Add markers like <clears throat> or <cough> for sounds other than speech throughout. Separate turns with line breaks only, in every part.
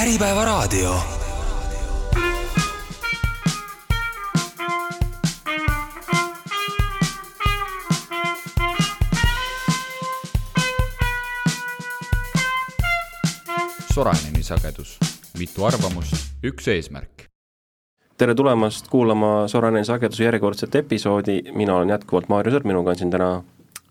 Äripäevaraadio.
Soraineni sagedus, mitu arvamust, üks eesmärk.
tere tulemast kuulama Soraineni sageduse järjekordset episoodi, mina olen jätkuvalt Maarjo Sõrm, minuga on siin täna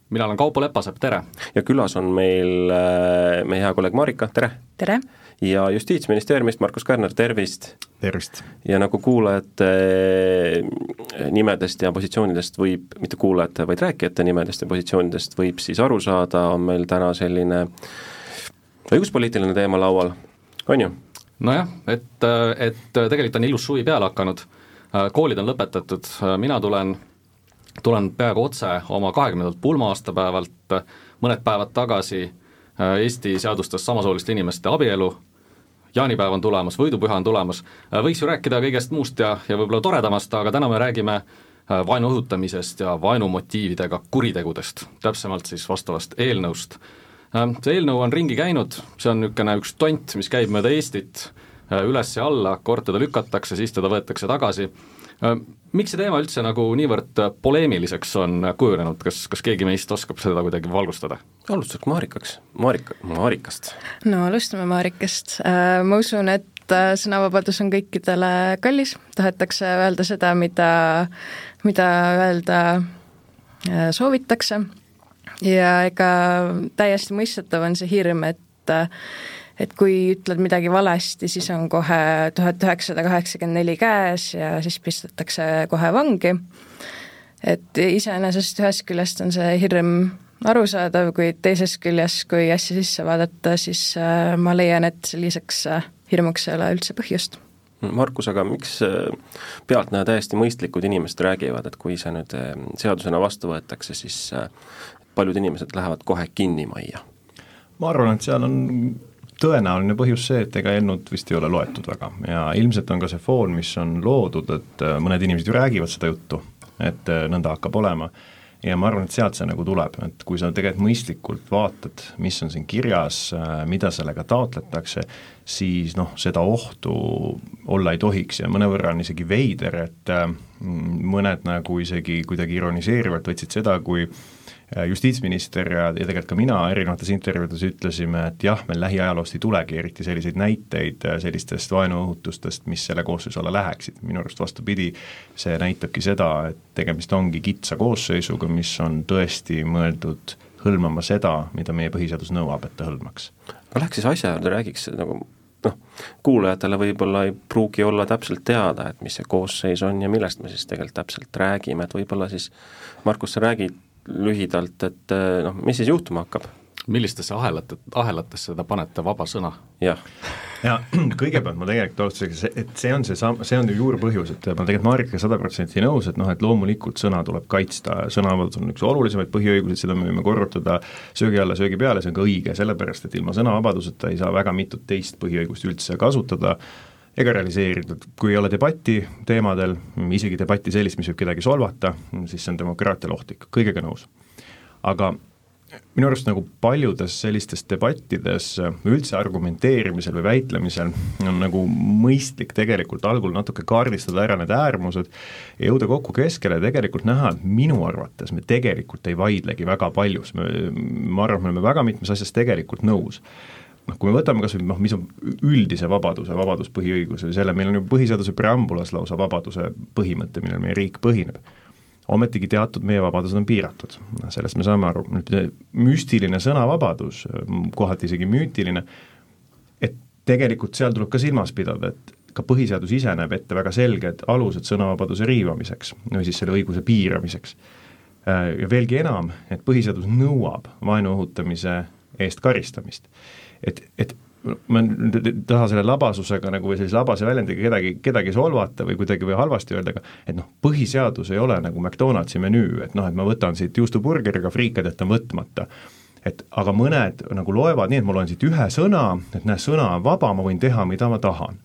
mina olen Kaupo Lepasepp, tere!
ja külas on meil äh, meie hea kolleeg Marika, tere!
tere!
Ja Justiitsministeeriumist Markus Kärner, tervist!
tervist!
ja nagu kuulajate äh, nimedest ja positsioonidest võib, mitte kuulajate, vaid rääkijate nimedest ja positsioonidest võib siis aru saada, on meil täna selline õiguspoliitiline teema laual, on ju?
nojah, et, et tegelikult on ilus suvi peale hakanud, koolid on lõpetatud, mina tulen tulen peaaegu otse oma kahekümnendalt pulma-aastapäevalt, mõned päevad tagasi Eesti seadustas samasooliste inimeste abielu, jaanipäev on tulemas, võidupüha on tulemas, äh, võiks ju rääkida kõigest muust ja, ja võib-olla toredamast, aga täna me räägime äh, vaenu õhutamisest ja vaenumotiividega kuritegudest, täpsemalt siis vastavast eelnõust. See eelnõu on ringi käinud, see on niisugune üks tont, mis käib mööda Eestit üles ja alla, kord teda lükatakse, siis teda võetakse tagasi. Äh, miks see teema üldse nagu niivõrd poleemiliseks on kujunenud, kas, kas keegi meist oskab seda kuidagi valgustada?
alustuseks Marikaks, Marika, Marikast.
no alustame Marikast, äh, ma usun, et äh, sõnavabadus on kõikidele kallis, tahetakse öelda seda, mida, mida öelda soovitakse. Ja ega täiesti mõistetav on see hirm, et et kui ütled midagi valesti, siis on kohe tuhat üheksasada kaheksakümmend neli käes ja siis pistetakse kohe vangi. et iseenesest ühest küljest on see hirm arusaadav, kuid teisest küljest, kui asja sisse vaadata, siis äh, ma leian, et selliseks äh, hirmuks ei ole üldse põhjust
Markus, aga miks äh, pealtnäha täiesti mõistlikud inimesed räägivad, et kui see nüüd seadusena vastu võetakse, siis paljud inimesed lähevad kohe kinni majja?
ma arvan, et seal on tõenäoline põhjus see, et ega eelnõud vist ei ole loetud väga. Ja ilmselt on ka see foon, mis on loodud, et äh, mõned inimesed ju räägivad seda juttu, et äh, nõnda hakkab olema, ja ma arvan, et sealt see nagu tuleb, et kui sa tegelikult mõistlikult vaatad, mis on siin kirjas, äh, mida sellega taotletakse, siis noh, seda ohtu olla ei tohiks. Ja mõnevõrra on isegi veider, et mõned nagu isegi kuidagi ironiseerivalt võtsid seda, kui äh, justiitsminister ja, ja tegelikult ka mina erinevates intervjuudes ütlesime, et jah, meil lähiajaloost ei tulegi eriti selliseid näiteid äh, sellistest vaenuõhutustest, mis selle koosseisu alla läheksid, minu arust vastupidi, see näitabki seda, et tegemist ongi kitsa koosseisuga, mis on tõesti mõeldud hõlmama seda, mida meie põhiseadus nõuab, et ta hõlmaks.
no läheks siis asja juurde, räägiks nagu noh, kuulajatele võib-olla ei pruugi olla täpselt teada, et mis see koosseis on ja millest me siis tegelikult täpselt räägime, et võib-olla siis Markus, sa räägid lühidalt, et eh, noh, mis siis juhtuma hakkab?
millistesse ahelate, ahelatesse te panete vaba sõna?
jah.
ja <clears throat> kõigepealt ma tegelikult alustuseks, et see on see sam-, see on ju juurpõhjus, et ma tegelikult Marikaga sada protsenti nõus, et noh, et loomulikult sõna tuleb kaitsta, sõnavabadus on üks olulisemaid põhiõiguseid, seda me võime korrutada söögi alla, söögi peale, see on ka õige, sellepärast et ilma sõnavabaduseta ei saa väga mitut teist põhiõigust üldse kasutada, ega realiseeritud, kui ei ole debatti teemadel, isegi debatti sellist, mis võib kedagi solvata, siis see on demokraatiale ohtlik, kõigega nõus. aga minu arust nagu paljudes sellistes debattides, üldse argumenteerimisel või väitlemisel on nagu mõistlik tegelikult algul natuke kaardistada ära need äärmused ja jõuda kokku keskele ja tegelikult näha, et minu arvates me tegelikult ei vaidlegi väga paljus, me, ma arvan, me oleme väga mitmes asjas tegelikult nõus noh, kui me võtame kas või noh, mis on üldise vabaduse, vabaduspõhiõiguse, selle, meil on ju põhiseaduse preambulas lausa vabaduse põhimõte, millel meie riik põhineb. ometigi teatud meie vabadused on piiratud, noh sellest me saame aru, nüüd müstiline sõnavabadus, kohati isegi müütiline, et tegelikult seal tuleb ka silmas pidada, et ka põhiseadus ise näeb ette väga selged alused sõnavabaduse riivamiseks või siis selle õiguse piiramiseks. Ja veelgi enam, et põhiseadus nõuab vaenu õhutamise eest karistamist et, et ma nüüd ei taha selle labasusega nagu või sellise labase väljendiga kedagi, kedagi solvata või kuidagi või halvasti öelda, aga et noh, põhiseadus ei ole nagu McDonaldsi menüü, et noh, et ma võtan siit juustuburgeriga, friikad jätan võtmata. et aga mõned nagu loevad nii, et ma loen siit ühe sõna, et näe, sõna on vaba, ma võin teha, mida ma tahan.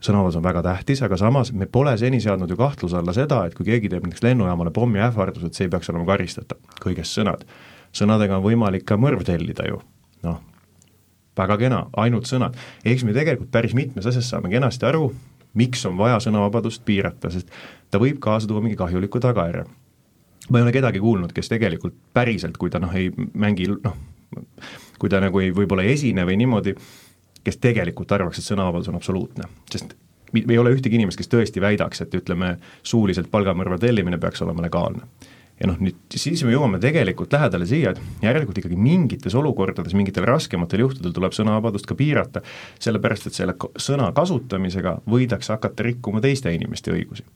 sõnavabadus on väga tähtis, aga samas me pole seni seadnud ju kahtluse alla seda, et kui keegi teeb näiteks lennujaamale pommiähvarduse, et see ei peaks olema karistatav, kõigest sõnad. sõnadega on võimalik ka mõrv tellida ju, noh väga kena, ainult sõnad. siis me tegelikult päris mitmes asjas saame kenasti aru, miks on vaja sõnavabadust piirata, sest ta võib kaasa tuua mingi kahjuliku tagajärje. ma ei ole kedagi kuulnud, kes tegelikult päriselt, kui ta noh, ei mängi noh, kui ta nagu ei, võib-olla ei esine või niimoodi, kes tegelikult arvaks, et sõnavabadus on absoluutne, sest ei ole ühtegi inimest, kes tõesti väidaks, et ütleme, suuliselt palgamõrva tellimine peaks olema legaalne ja noh, nüüd siis me jõuame tegelikult lähedale siia, et järelikult ikkagi mingites olukordades, mingitel raskematel juhtudel tuleb sõnavabadust ka piirata, sellepärast et selle sõna kasutamisega võidakse hakata rikkuma teiste inimeste õigusi.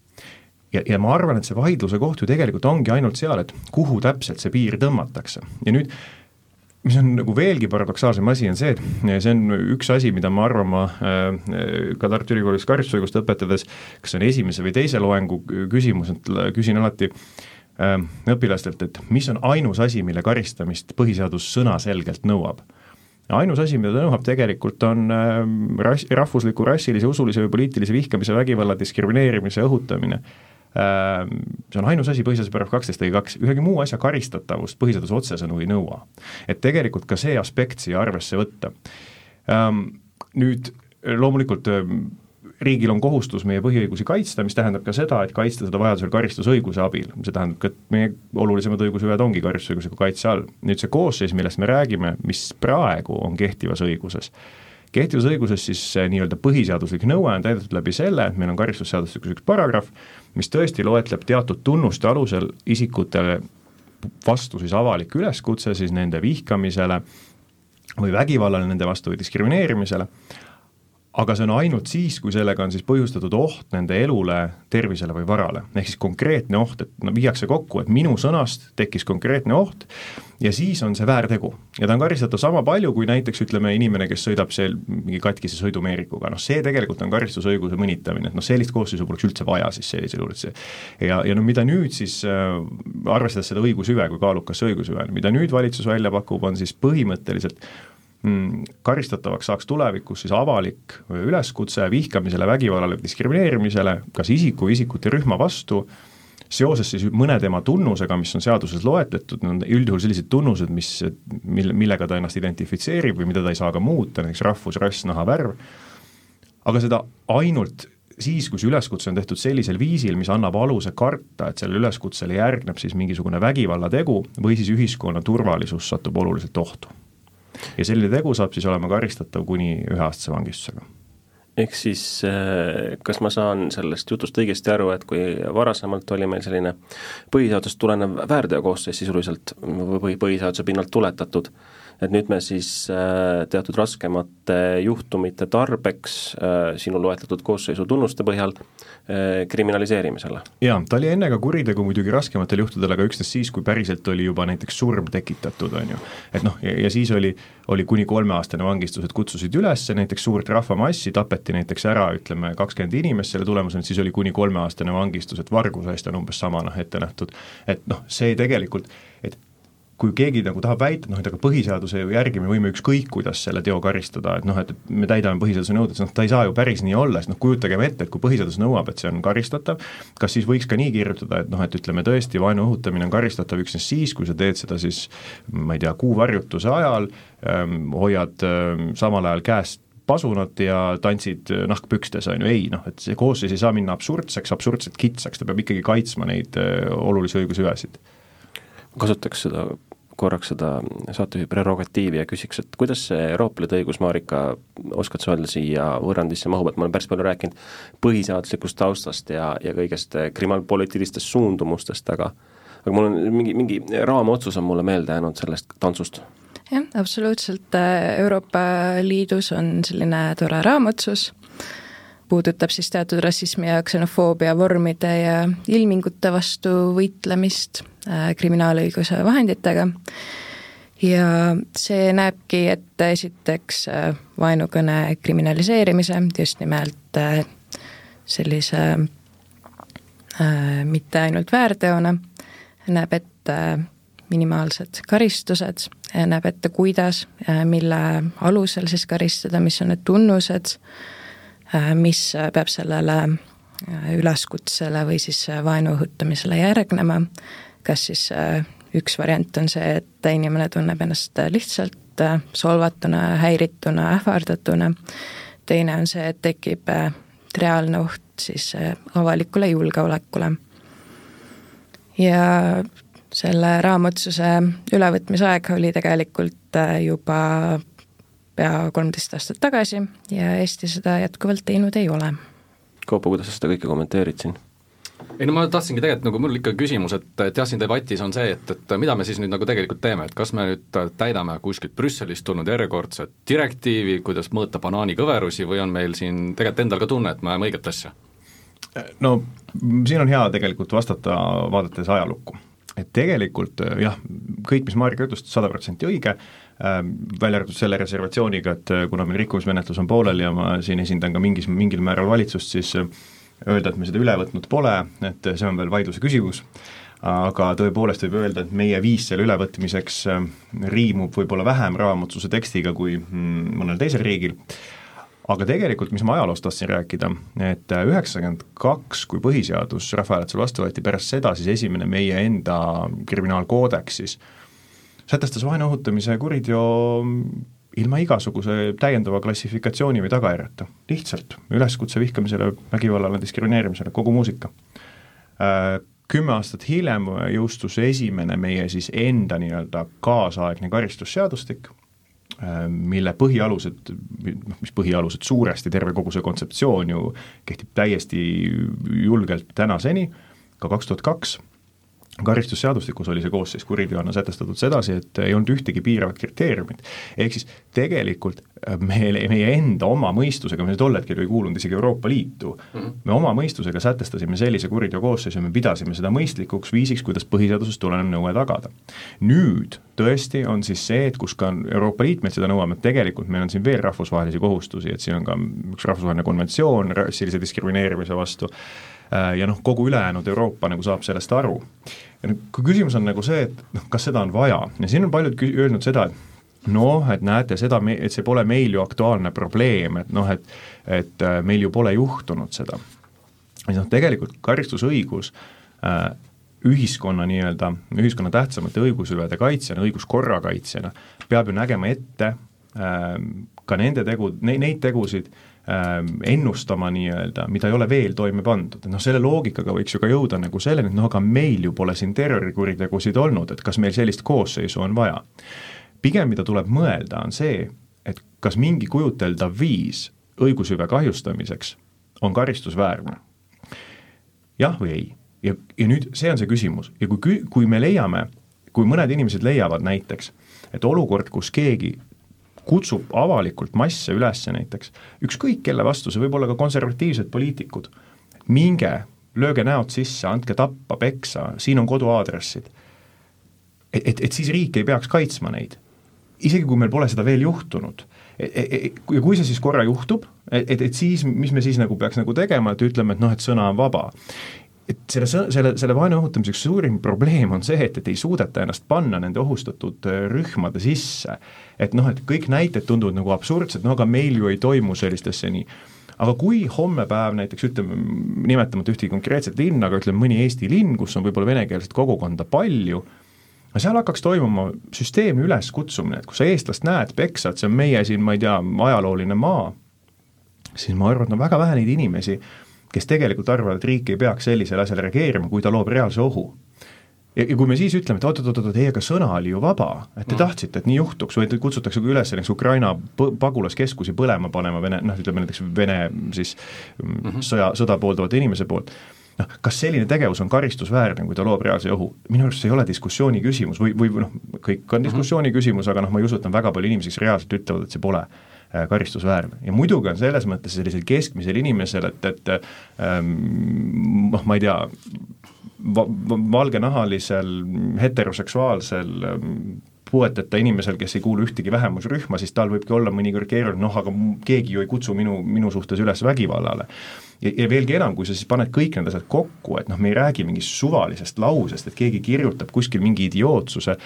ja, ja ma arvan, et see vaidluse koht ju tegelikult ongi ainult seal, et kuhu täpselt see piir tõmmatakse ja nüüd mis on nagu veelgi paradoksaalsem asi, on see, et see on üks asi, mida ma arvan, ma äh, ka Tartu Ülikoolis karistusõigust õpetades, kas see on esimese või teise loengu küsimus, et küsin alati äh, õpilastelt, et mis on ainus asi, mille karistamist põhiseadus sõnaselgelt nõuab ainus asi, mida ta nõuab tegelikult, on äh, rass, rahvusliku, rassilise, usulise või poliitilise vihkamise, vägivalla, diskrimineerimise õhutamine Äh, see on ainus asi põhiseaduse paragrahv kaksteist lõige kaks, ühegi muu asja karistatavust põhiseadus otsesõnu ei nõua. et tegelikult ka see aspekt siia arvesse võtta. Ähm, nüüd loomulikult ähm, riigil on kohustus meie põhiõigusi kaitsta, mis tähendab ka seda, et kaitsta seda vajadusel karistusõiguse abil, see tähendab ka, et meie olulisemad õigushüved ongi karistusõigusliku kaitse all. nüüd see koosseis, millest me räägime, mis praegu on kehtivas õiguses, kehtivas õiguses siis nii-öelda põhiseaduslik nõue on täidetud läbi selle, et meil on karistusseadustikus üks paragrahv, mis tõesti loetleb teatud tunnuste alusel isikutele vastu siis avalik üleskutse siis nende vihkamisele või vägivallale nende vastu või diskrimineerimisele, aga see on ainult siis, kui sellega on siis põhjustatud oht nende elule, tervisele või varale. ehk siis konkreetne oht, et no viiakse kokku, et minu sõnast tekkis konkreetne oht ja siis on see väärtegu. ja ta on karistatav sama palju, kui näiteks ütleme, inimene, kes sõidab seal mingi katkise sõidumeerikuga, noh see tegelikult on karistusõiguse mõnitamine, et noh, sellist koosseisu poleks üldse vaja siis sellisel juhul, et see ja, ja no mida nüüd siis äh,, arvestades seda õigushüve kui kaalukas õigushüve, mida nüüd valitsus välja pakub, on siis põhimõtteliselt karistatavaks saaks tulevikus siis avalik üleskutse vihkamisele, vägivallale, diskrimineerimisele kas isiku isikute rühma vastu, seoses siis mõne tema tunnusega, mis on seaduses loetletud, need on üldjuhul sellised tunnused, mis, mille, millega ta ennast identifitseerib või mida ta ei saa ka muuta, näiteks rahvus, rass, nahavärv, aga seda ainult siis, kui see üleskutse on tehtud sellisel viisil, mis annab aluse karta, et sellele üleskutsele järgneb siis mingisugune vägivallategu või siis ühiskonna turvalisus satub oluliselt ohtu ja selline tegu saab siis olema karistatav kuni üheaastase vangistusega.
Ehk siis äh, kas ma saan sellest jutust õigesti aru, et kui varasemalt oli meil selline põhiseadusest tulenev väärteokoosseis sisuliselt või põhiseaduse pinnalt tuletatud, et nüüd me siis äh, teatud raskemate juhtumite tarbeks äh, sinu loetletud koosseisu tunnuste põhjal äh, kriminaliseerime selle?
jaa, ta oli enne ka kuritegu muidugi raskematel juhtudel, aga üksnes siis, kui päriselt oli juba näiteks surm tekitatud, on ju. et noh, ja siis oli, oli kuni kolmeaastane vangistus, et kutsusid üles näiteks suurt rahvamassi, tapeti näiteks ära, ütleme, kakskümmend inimest selle tulemusena, siis oli kuni kolmeaastane vangistus, et varguse eest on umbes sama noh, ette nähtud. et noh, see tegelikult, et kui keegi nagu tahab väita, noh et aga põhiseaduse järgi me võime ükskõik kuidas selle teo karistada, et noh, et me täidame põhiseaduse nõuded, siis noh, ta ei saa ju päris nii olla, sest noh, kujutagem ette, et kui põhiseadus nõuab, et see on karistatav, kas siis võiks ka nii kirjutada, et noh, et ütleme tõesti, vaenu õhutamine on karistatav üksnes siis, kui sa teed seda siis ma ei tea, kuuvarjutuse ajal ähm,, hoiad ähm, samal ajal käest pasunat ja tantsid nahkpükstes, on ju, ei noh, et see koosseis ei saa minna absurdseks, absurdselt kitsaks, ta peab ikkagi kaitsma neid äh, olulisi õigushüvesid
kasutaks seda korraks seda saatejuhi prerogatiivi ja küsiks, et kuidas see Euroopa Liidu õigus, Marika, oskad sa öelda, siia võrrandisse mahub, et ma olen päris palju rääkinud põhiseaduslikust taustast ja, ja kõigest kriminaalpoliitilistest suundumustest, aga aga mul on mingi, mingi raamotsus on mulle meelde jäänud sellest tantsust.
Jah, absoluutselt, Euroopa Liidus on selline tore raamotsus, puudutab siis teatud rassismi ja ksenofoobia vormide ja ilmingute vastu võitlemist kriminaalõiguse vahenditega. Ja see näebki ette esiteks äh, vaenukõne kriminaliseerimise just nimelt äh, sellise mitte ainult väärteona, näeb ette minimaalsed karistused, näeb ette, kuidas, mille alusel siis karistada, mis on need tunnused, Äh, mis peab sellele äh, üleskutsele või siis äh, vaenu õhutamisele järgnema, kas siis üks variant on see, et inimene tunneb ennast lihtsalt äh, solvatuna, häirituna, ähvardatuna, teine on see, et tekib äh, reaalne oht siis äh, avalikule julgeolekule. ja selle raamotsuse ülevõtmise aeg oli tegelikult juba pea kolmteist aastat tagasi ja Eesti seda jätkuvalt teinud ei ole.
Kaupo, kuidas sa seda kõike kommenteerid siin?
Ei no ma tahtsingi tegelikult nagu mul ikka küsimus, et, et jah, siin debatis on see, et, et mida me siis nüüd nagu tegelikult teeme, et kas me nüüd täidame kuskilt Brüsselist tulnud järjekordset direktiivi, kuidas mõõta banaani kõverusi või on meil siin tegelikult endal ka tunne, et me ajame õiget asja?
no siin on hea tegelikult vastata, vaadates ajalukku. et tegelikult jah, kõik, mis Marika ütles, sada protsenti õige, ähm, välja arvatud selle reservatsiooniga, et kuna meil rikkumismenetlus on pooleli ja ma siin esindan ka mingis, mingil määral valitsust, siis öelda, et me seda üle võtnud pole, et see on veel vaidluse küsimus, aga tõepoolest võib öelda, et meie viis selle ülevõtmiseks äh, riimub võib-olla vähem raamotsuse tekstiga kui mm, mõnel teisel riigil, aga tegelikult, mis ma ajaloost tahtsin rääkida, et äh, üheksakümmend kaks, kui põhiseadus rahvahääletusel vastu võeti, pärast seda siis esimene meie enda kriminaalkoodeks siis sätestas vaenu õhutamise kuriteo ilma igasuguse täiendava klassifikatsiooni või tagajärjeta, lihtsalt üleskutse vihkamisele, vägivallale, diskrimineerimisele, kogu muusika. Äh, kümme aastat hiljem jõustus esimene meie siis enda nii-öelda kaasaegne karistusseadustik, äh, mille põhialused, noh mis põhialused, suuresti terve kogu see kontseptsioon ju kehtib täiesti julgelt tänaseni, ka kaks tuhat kaks karistusseadustikus oli see koosseis kuriteona sätestatud sedasi, et ei olnud ühtegi piiravat kriteeriumit. ehk siis tegelikult äh, me, meie enda oma mõistusega, me tol hetkel ei kuulunud isegi Euroopa Liitu mm, -hmm. me oma mõistusega sätestasime sellise kuriteo koosseisu ja me pidasime seda mõistlikuks viisiks, kuidas põhiseadusest tulenev nõue tagada. nüüd tõesti on siis see, et kus ka Euroopa Liit meilt seda nõuab, et tegelikult meil on siin veel rahvusvahelisi kohustusi, et siin on ka üks rahvusvaheline konventsioon rassilise diskrimineerimise vastu, ja noh, kogu ülejäänud Euroopa nagu saab sellest aru. ja nüüd, kui küsimus on nagu see, et noh, kas seda on vaja ja siin on paljud öelnud seda, et noh, et näete seda, et see pole meil ju aktuaalne probleem, et noh, et et äh, meil ju pole juhtunud seda. siis noh, tegelikult karistusõigus äh, ühiskonna nii-öelda, ühiskonna tähtsamate õigushüvede kaitsjana, õiguskorra kaitsjana peab ju nägema ette äh, ka nende tegu, neid tegusid äh,, ennustama nii-öelda, mida ei ole veel toime pandud, noh, selle loogikaga võiks ju ka jõuda nagu selleni, et noh, aga meil ju pole siin terrorikuritegusid olnud, et kas meil sellist koosseisu on vaja. pigem mida tuleb mõelda, on see, et kas mingi kujuteldav viis õigushüve kahjustamiseks on karistusväärne. jah või ei? ja, ja nüüd see on see küsimus ja kui, kui me leiame, kui mõned inimesed leiavad näiteks, et olukord, kus keegi kutsub avalikult masse üles näiteks, ükskõik kelle vastu, see võib olla ka konservatiivsed poliitikud, minge, lööge näod sisse, andke tappa, peksa, siin on koduaadressid. et, et, et siis riik ei peaks kaitsma neid. isegi kui meil pole seda veel juhtunud. E, e, e, ja kui see siis korra juhtub, et, et, et siis, mis me siis nagu peaks nagu tegema, et ütleme, et noh, et sõna on vaba et selle, selle, selle vaenu õhutamiseks suurim probleem on see, et, et ei suudeta ennast panna nende ohustatud äh, rühmade sisse. et noh, et kõik näited tunduvad nagu absurdsed, no aga meil ju ei toimu sellist asja nii aga kui homme päev näiteks ütleme, nimetamata ühtegi konkreetset linna, aga ütleme mõni Eesti linn, kus on võib-olla venekeelset kogukonda palju, seal hakkaks toimuma süsteemi üleskutsumine, et kui sa eestlast näed, peksa, et see on meie siin, ma ei tea, ajalooline maa, siis ma arvan, et on väga vähe neid inimesi, kes tegelikult arvavad, et riik ei peaks sellisele asjale reageerima, kui ta loob reaalse ohu. ja, ja kui me siis ütleme, et oot-oot-oot, ei, aga sõna oli ju vaba, et te mm. tahtsite, et nii juhtuks või kutsutakse ka üles näiteks Ukraina pagulaskeskusi põlema panema Vene, noh, ütleme näiteks Vene siis mm -hmm. sõja, sõda pooldavate inimese poolt noh, kas selline tegevus on karistusväärne, kui ta loob reaalse ohu? minu arust see ei ole diskussiooni küsimus või, või noh, kõik on mhm. diskussiooni küsimus, aga noh, ma ei usu, et on väga palju inimesi, kes reaalselt ütlevad, et see pole karistusväärne. Ja muidugi on selles mõttes sellisel keskmisel inimesel, et, et ähm, noh, ma ei tea, va-, valgenahalisel heteroseksuaalsel ähm, puueteta inimesel, kes ei kuulu ühtegi vähemusrühma, siis tal võibki olla mõnikord keeruline, noh aga keegi ju ei kutsu minu, minu suhtes üles vägivallale. ja, ja veelgi enam, kui sa siis paned kõik need asjad kokku, et noh, me ei räägi mingist suvalisest lausest, et keegi kirjutab kuskil mingi idiootsuse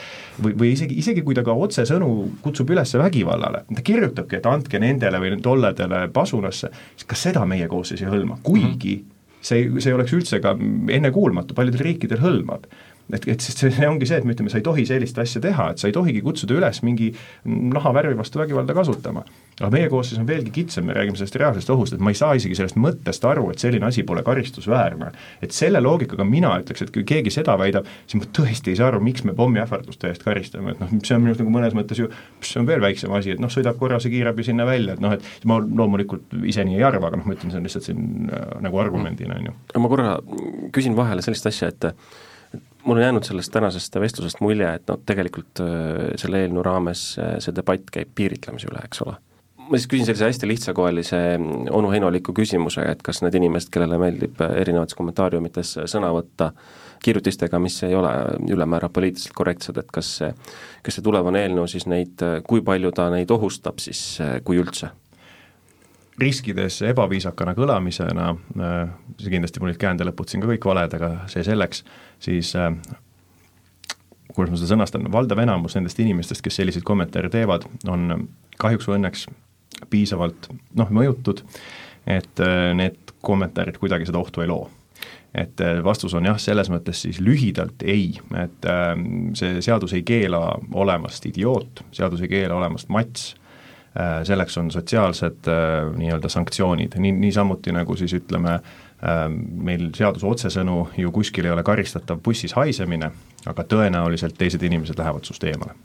või, või isegi, isegi kui ta ka otsesõnu kutsub üles vägivallale, ta kirjutabki, et andke nendele või tolledele pasunasse, siis ka seda meie koosseis ei hõlma, kuigi -hmm. see, see oleks üldse ka ennekuulmatu, paljudel riikidel hõlmab et, et sest see ongi see, et me ütleme, sa ei tohi sellist asja teha, et sa ei tohigi kutsuda üles mingi nahavärvi vastu vägivalda kasutama. aga meie koosseis on veelgi kitsam, me räägime sellest reaalsest ohust, et ma ei saa isegi sellest mõttest aru, et selline asi pole karistusväärne. et selle loogikaga mina ütleks, et kui keegi seda väidab, siis ma tõesti ei saa aru, miks me pommiähvarduste eest karistame, et noh, see on minu arust nagu mõnes mõttes ju, see on veel väiksem asi, et noh, sõidab korra see kiirabi sinna välja, et noh, et ma loomulikult ise nii ei arva, aga noh, ma ütlen, see on lihtsalt siin äh, nagu argumendina, on ju.
ma korra küsin vahele sellist asja, et mul on jäänud sellest tänasest vestlusest mulje, et noh, tegelikult äh, selle eelnõu raames äh, see debatt käib piiritlemise üle, eks ole. ma siis küsin sellise hästi lihtsakoelise mm, onu Heinoliku küsimuse, et kas need inimesed, kellele meeldib äh, erinevates kommentaariumites sõna võtta kirjutistega, mis ei ole ülemäära poliitiliselt korrektsed, et kas see, kas see tulevane eelnõu siis neid, kui palju ta neid ohustab siis, kui üldse?
Riskides ebaviisakana kõlamisena, see kindlasti mul olid käändelõpud siin ka kõik valed, aga see selleks, siis äh, kuidas ma seda sõnastan, valdav enamus nendest inimestest, kes selliseid kommentaare teevad, on kahjuks või õnneks piisavalt noh, mõjutud, et äh, need kommentaarid kuidagi seda ohtu ei loo. Et äh, vastus on jah, selles mõttes siis lühidalt ei, et see seadus ei keela olemast idioot, seadus ei keela olemast mats Äh, selleks on sotsiaalsed äh, nii-öelda sanktsioonid, nii, niisamuti nagu siis ütleme, äh, meil seaduse otsesõnu ju kuskil ei ole karistatav bussis haisemine, aga tõenäoliselt teised inimesed lähevad sinust eemale.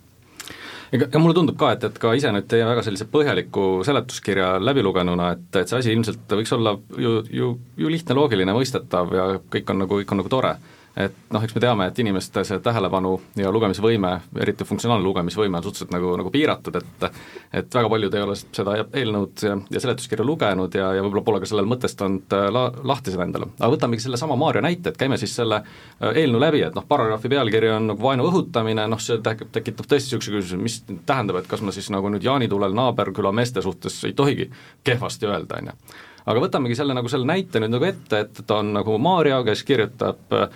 Ega, ja mulle tundub ka, et, et ka ise nüüd teie väga sellise põhjaliku seletuskirja läbi lugenuna, et, et see asi ilmselt võiks olla ju, ju, ju lihtne, loogiline, mõistetav ja kõik on nagu, kõik on nagu tore et noh, eks me teame, et inimeste see tähelepanu ja lugemisvõime, eriti funktsionaalne lugemisvõime on suhteliselt nagu, nagu piiratud, et et väga paljud ei ole seda eelnõud ja, ja seletuskirja lugenud ja, ja võib-olla pole ka sellel mõtestanud äh, la, lahti seda endale. aga võtamegi sellesama Maarja näite, et käime siis selle äh, eelnõu läbi, et noh, paragrahvi pealkiri on nagu vaenu õhutamine, noh see tekitab tõesti niisuguse küsimuse, mis tähendab, et kas ma siis nagu nüüd jaanitulel naaberküla meeste suhtes ei tohigi kehvasti öelda, on ju aga võtamegi selle nagu selle näite nüüd nagu ette, et ta on nagu Maarja, kes kirjutab äh,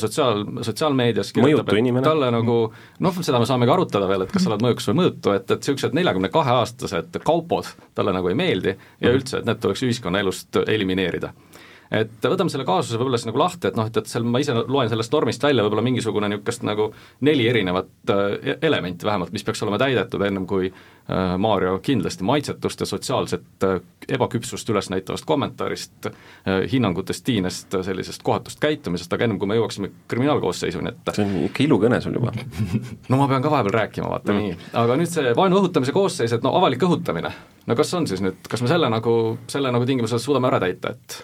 sotsiaal, sotsiaalmeedias kirjutab, et talle nagu noh, seda me saamegi arutada veel, et kas sa oled mõjukas või mõõtu, et, et niisugused neljakümne kahe aastased kaupod talle nagu ei meeldi ja mhm. üldse, et need tuleks ühiskonnaelust elimineerida. Et võtame selle kaasuse võib-olla siis nagu lahti, et noh, et, et seal ma ise loen sellest normist välja võib-olla mingisugune niisugust nagu neli erinevat äh, elementi vähemalt, mis peaks olema täidetud, ennem kui äh, Maarjo kindlasti maitsetust ja sotsiaalset äh, ebaküpsust üles näitavast kommentaarist äh,, hinnangutest, tiinest, sellisest kohatust käitumisest, aga ennem kui me jõuaksime kriminaalkoosseisuni, et
see on ikka ilukõne sul juba. <laughs>
No ma pean ka vahepeal rääkima, vaata mm. nii, aga nüüd see vaenu õhutamise koosseis, et no avalik õhutamine. No kas on siis nüüd, kas me selle nagu, selle nagu tingimusel suudame ära täita, et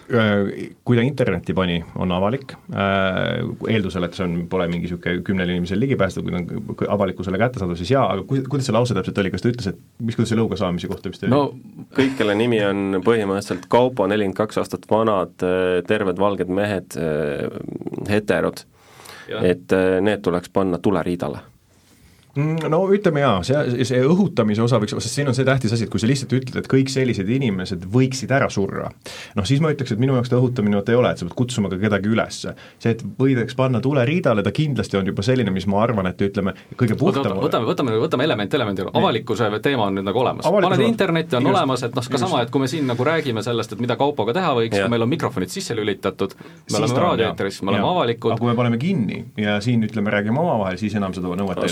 kui ta internetti pani, on avalik, eeldusel, et see on, pole mingi niisugune kümnele inimesele ligipääsetav, kui ta on avalikkusele kättesaadav, siis jaa, aga ku-, kuidas see lause täpselt oli, kas ta ütles, et mis, kuidas see lõuga saamise kohta vist oli?
no kõik, kelle nimi on põhimõtteliselt Kaupo, nelikümmend kaks aastat vanad, äh, terved valged mehed, heterod, et need tuleks panna tuleriidale
no ütleme jaa, see, see õhutamise osa võiks, sest siin on see tähtis asi, et kui sa lihtsalt ütled, et kõik sellised inimesed võiksid ära surra, noh siis ma ütleks, et minu jaoks ta õhutamine vot ei ole, et sa pead kutsuma ka kedagi üles. see, et võidaks panna tuleriidale, ta kindlasti on juba selline, mis ma arvan, et ütleme, kõige puhtam
võtame, võtame, võtame element elemendi, avalikkuse teema on nüüd nagu olemas. paned internetti, on just, olemas, et noh, ka sama, et kui me siin nagu räägime sellest, et mida kaupaga teha võiks, kui meil on mikrofonid sisse lülitatud, me oleme raadioeetris, me oleme avalikud.
aga kui me paneme kinni ja siin ütleme, räägime omavahel, siis enam seda nõuet
ei ole.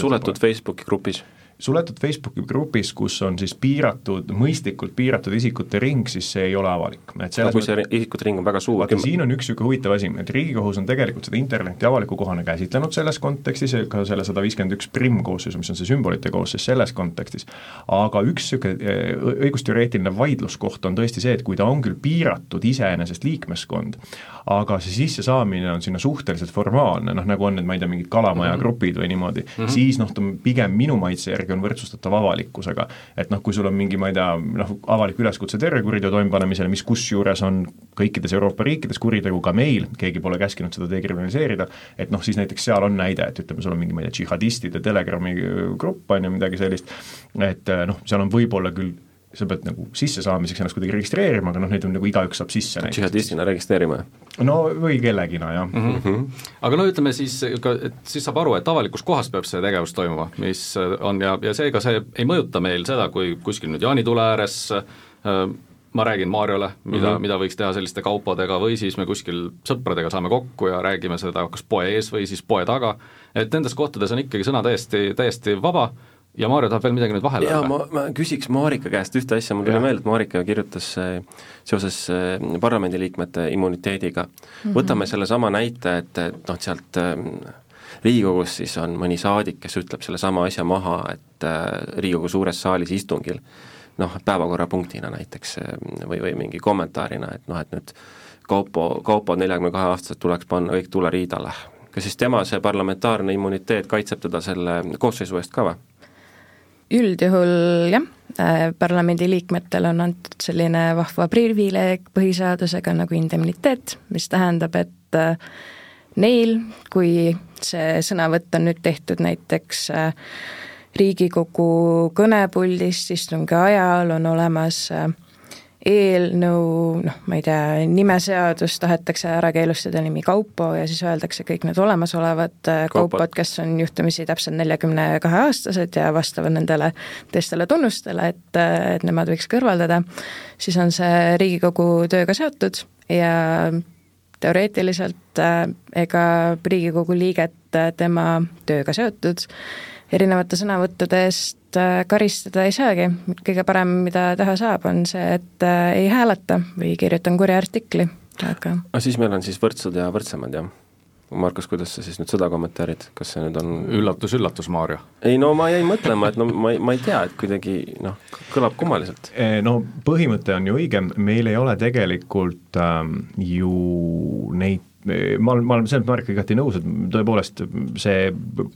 Facebooki grupis
suletud Facebooki grupis, kus on siis piiratud, mõistlikult piiratud isikute ring, siis see ei ole avalik.
et no, kui see isikute ring on väga suur.
vaata, siin on üks niisugune huvitav asi, et Riigikohus on tegelikult seda interneti avaliku kohana käsitlenud selles kontekstis, ka selle sada viiskümmend üks primm koosseisu, mis on see sümbolite koosseis selles kontekstis, aga üks niisugune e, õigusteoreetiline vaidluskoht on tõesti see, et kui ta on küll piiratud iseenesest liikmeskond, aga see sissesaamine on sinna suhteliselt formaalne, noh nagu on need, ma ei tea, mingid kalamaja mm -hmm. grupid või niimoodi mm, -hmm. siis noh, ta pigem minu maitse järgi on võrdsustatav avalikkusega. et noh, kui sul on mingi, ma ei tea, noh, avalik üleskutse terrorikuriteo toimepanemisele, mis kusjuures on kõikides Euroopa riikides kuritegu, ka meil, keegi pole käskinud seda dekriminaliseerida, et noh, siis näiteks seal on näide, et ütleme, sul on mingi, ma ei tea, džihadistide Telegrami grupp, on ju, midagi sellist, et noh, seal on võib-olla küll sa pead nagu sissesaamiseks ennast kuidagi registreerima, aga noh, neid on nagu igaüks saab sisse
näiteks. džihadistina registreerima?
no või kellegina, jah mm.
-hmm. aga no ütleme siis, et siis saab aru, et avalikus kohas peab see tegevus toimuma, mis on ja, ja seega see ei mõjuta meil seda, kui kuskil nüüd jaanitule ääres äh, ma räägin Mariole, mida mm. -hmm. mida võiks teha selliste kaupadega või siis me kuskil sõpradega saame kokku ja räägime seda kas poe ees või siis poe taga, et nendes kohtades on ikkagi sõna täiesti, täiesti vaba ja Maarja tahab veel midagi nüüd vahele
jaa,
öelda.
ma, ma küsiks Marika käest ühte asja, mul tuli meelde, et Marika kirjutas äh, seoses äh, parlamendiliikmete immuniteediga mm, -hmm. võtame sellesama näite, et, et noh, sealt äh, Riigikogus siis on mõni saadik, kes ütleb sellesama asja maha, et Riigikogu suures saalis istungil noh, päevakorrapunktina näiteks või, või mingi kommentaarina, et noh, et nüüd Kaupo, Kaupo neljakümne kahe aastaselt tuleks panna kõik tuleriidale. kas siis tema see parlamentaarne immuniteet kaitseb teda selle koosseisu eest ka või?
Üldjuhul jah, parlamendiliikmetel on antud selline vahva privileeg põhiseadusega nagu indemniteet, mis tähendab, et äh, neil, kui see sõnavõtt on nüüd tehtud näiteks äh, Riigikogu kõnepuldist istungi ajal, on olemas äh, eelnõu, noh, ma ei tea, nimeseadus, tahetakse ära keelustada nimi Kaupo ja siis öeldakse kõik need olemasolevad äh,
Kaupod.
kaupod, kes on juhtumisi täpselt neljakümne kahe aastased ja vastavad nendele teistele tunnustele, et, et nemad võiks kõrvaldada, siis on see Riigikogu tööga seotud ja teoreetiliselt äh, ega Riigikogu liiget äh, tema tööga seotud erinevate sõnavõttude eest äh, karistada ei saagi, kõige parem, mida teha saab, on see, et äh, ei hääleta või kirjutan kurja artikli, aga
aga siis meil on siis võrdsed ja võrdsemad, jah? Markus, kuidas sa siis nüüd seda kommenteerid, kas see nüüd on
üllatus, üllatus, Maarja.
ei no ma jäin mõtlema, et no ma ei, ma ei tea, et kuidagi noh, kõlab kummaliselt.
Eh, No põhimõte on ju õige, meil ei ole tegelikult ähm, ju neid ma olen, ma olen selles Marika igati nõus, et tõepoolest see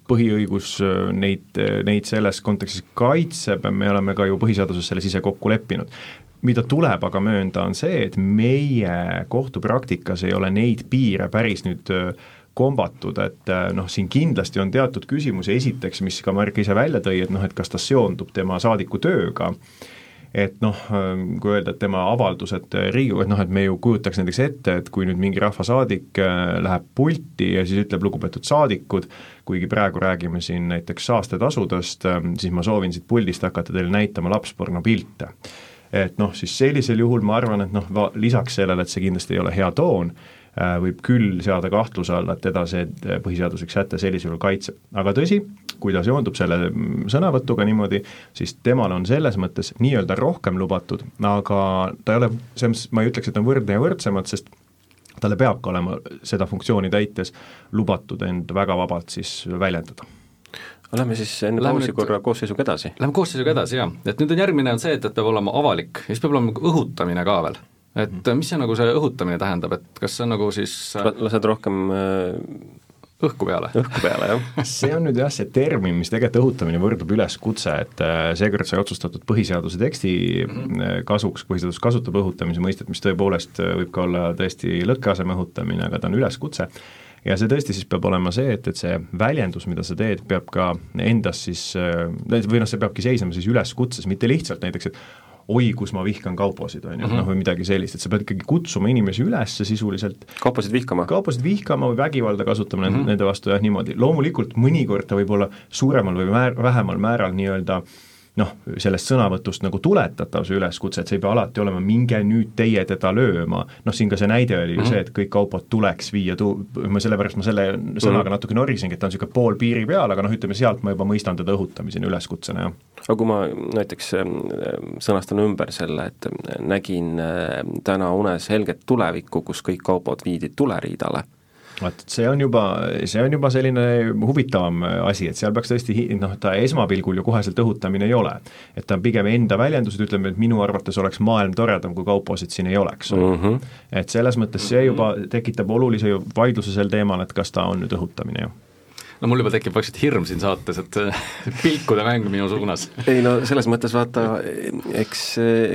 põhiõigus äh, neid, neid selles kontekstis kaitseb, me oleme ka ju põhiseaduses selles ise kokku leppinud. mida tuleb aga möönda, on see, et meie kohtupraktikas ei ole neid piire päris nüüd äh, kombatud, et äh, noh, siin kindlasti on teatud küsimusi, esiteks, mis ka Marek ise välja tõi, et noh, et kas ta seondub tema saadiku tööga, et noh, kui öelda, et tema avaldused Riigikogu, et noh, et me ju kujutaks näiteks ette, et kui nüüd mingi rahvasaadik äh, läheb pulti ja siis ütleb, lugupeetud saadikud, kuigi praegu räägime siin näiteks saastetasudest, siis ma soovin siit puldist hakata teile näitama lapspornopilte. et noh, siis sellisel juhul ma arvan, et noh, lisaks sellele, et see kindlasti ei ole hea toon, äh, võib küll seada kahtluse alla, et teda see põhiseaduslik säte sellisel juhul kaitseb. aga tõsi, kui ta seondub selle mm, sõnavõtuga niimoodi, siis temal on selles mõttes nii-öelda rohkem lubatud, aga ta ei ole, selles mõttes ma ei ütleks, et on võrdne ja võrdsemad, sest talle peab ka olema seda funktsiooni täites lubatud end väga vabalt siis väljendada
Lähme siis enne
Lähme
pausi korra koosseisuga edasi.
Läheme koosseisuga edasi, jaa. et nüüd on järgmine on see, et, et peab olema avalik ja siis peab olema õhutamine ka veel. Et mis see nagu see õhutamine tähendab, et kas see on nagu siis äh,
lased rohkem äh,
õhku peale?
õhku peale, jah? <laughs>
see on nüüd jah, see termin, mis tegelikult õhutamine võrdub üleskutse, et äh, seekord sai otsustatud põhiseaduse teksti äh, kasuks, põhiseadus kasutab õhutamise mõistet, mis tõepoolest võib ka olla tõesti lõkkeaseme õhutamine, aga ta on üleskutse, ja see tõesti siis peab olema see, et, et see väljendus, mida sa teed, peab ka endas siis, või noh, see peabki seisnema siis üleskutses, mitte lihtsalt näiteks, et oi, kus ma vihkan kauposid, on ju, noh või midagi sellist, et sa pead ikkagi kutsuma inimesi üles sisuliselt
kaupasid vihkama?
kaupasid vihkama või vägivalda kasutama mm -hmm. nende vastu jah, niimoodi, loomulikult mõnikord ta võib olla suuremal või määr, vähemal määral nii-öelda noh, sellest sõnavõtust nagu tuletatav see üleskutse, et see ei pea alati olema minge nüüd teie teda lööma, noh siin ka see näide oli ju mm -hmm. see, et kõik kaupad tuleks viia tu-, ma sellepärast ma selle sõnaga natuke norisingi, et ta on niisugune pool piiri peal, aga noh, ütleme sealt ma juba mõistan teda õhutamisena üleskutsena, jah.
aga kui ma näiteks sõnastan ümber selle, et nägin täna unes helget tulevikku, kus kõik kaupad viidi tuleriidale
vaat see on juba, see on juba selline huvitavam asi, et seal peaks tõesti noh, ta esmapilgul ju koheselt õhutamine ei ole. et ta on pigem enda väljendused, ütleme, et minu arvates oleks maailm toredam, kui kauposid siin ei oleks
mm. -hmm.
et selles mõttes see juba tekitab olulise vaidluse sel teemal, et kas ta on nüüd õhutamine ju.
no mul juba tekib vaikselt hirm siin saates, et <laughs> pilkude mäng minu suunas.
ei no selles mõttes vaata, eks,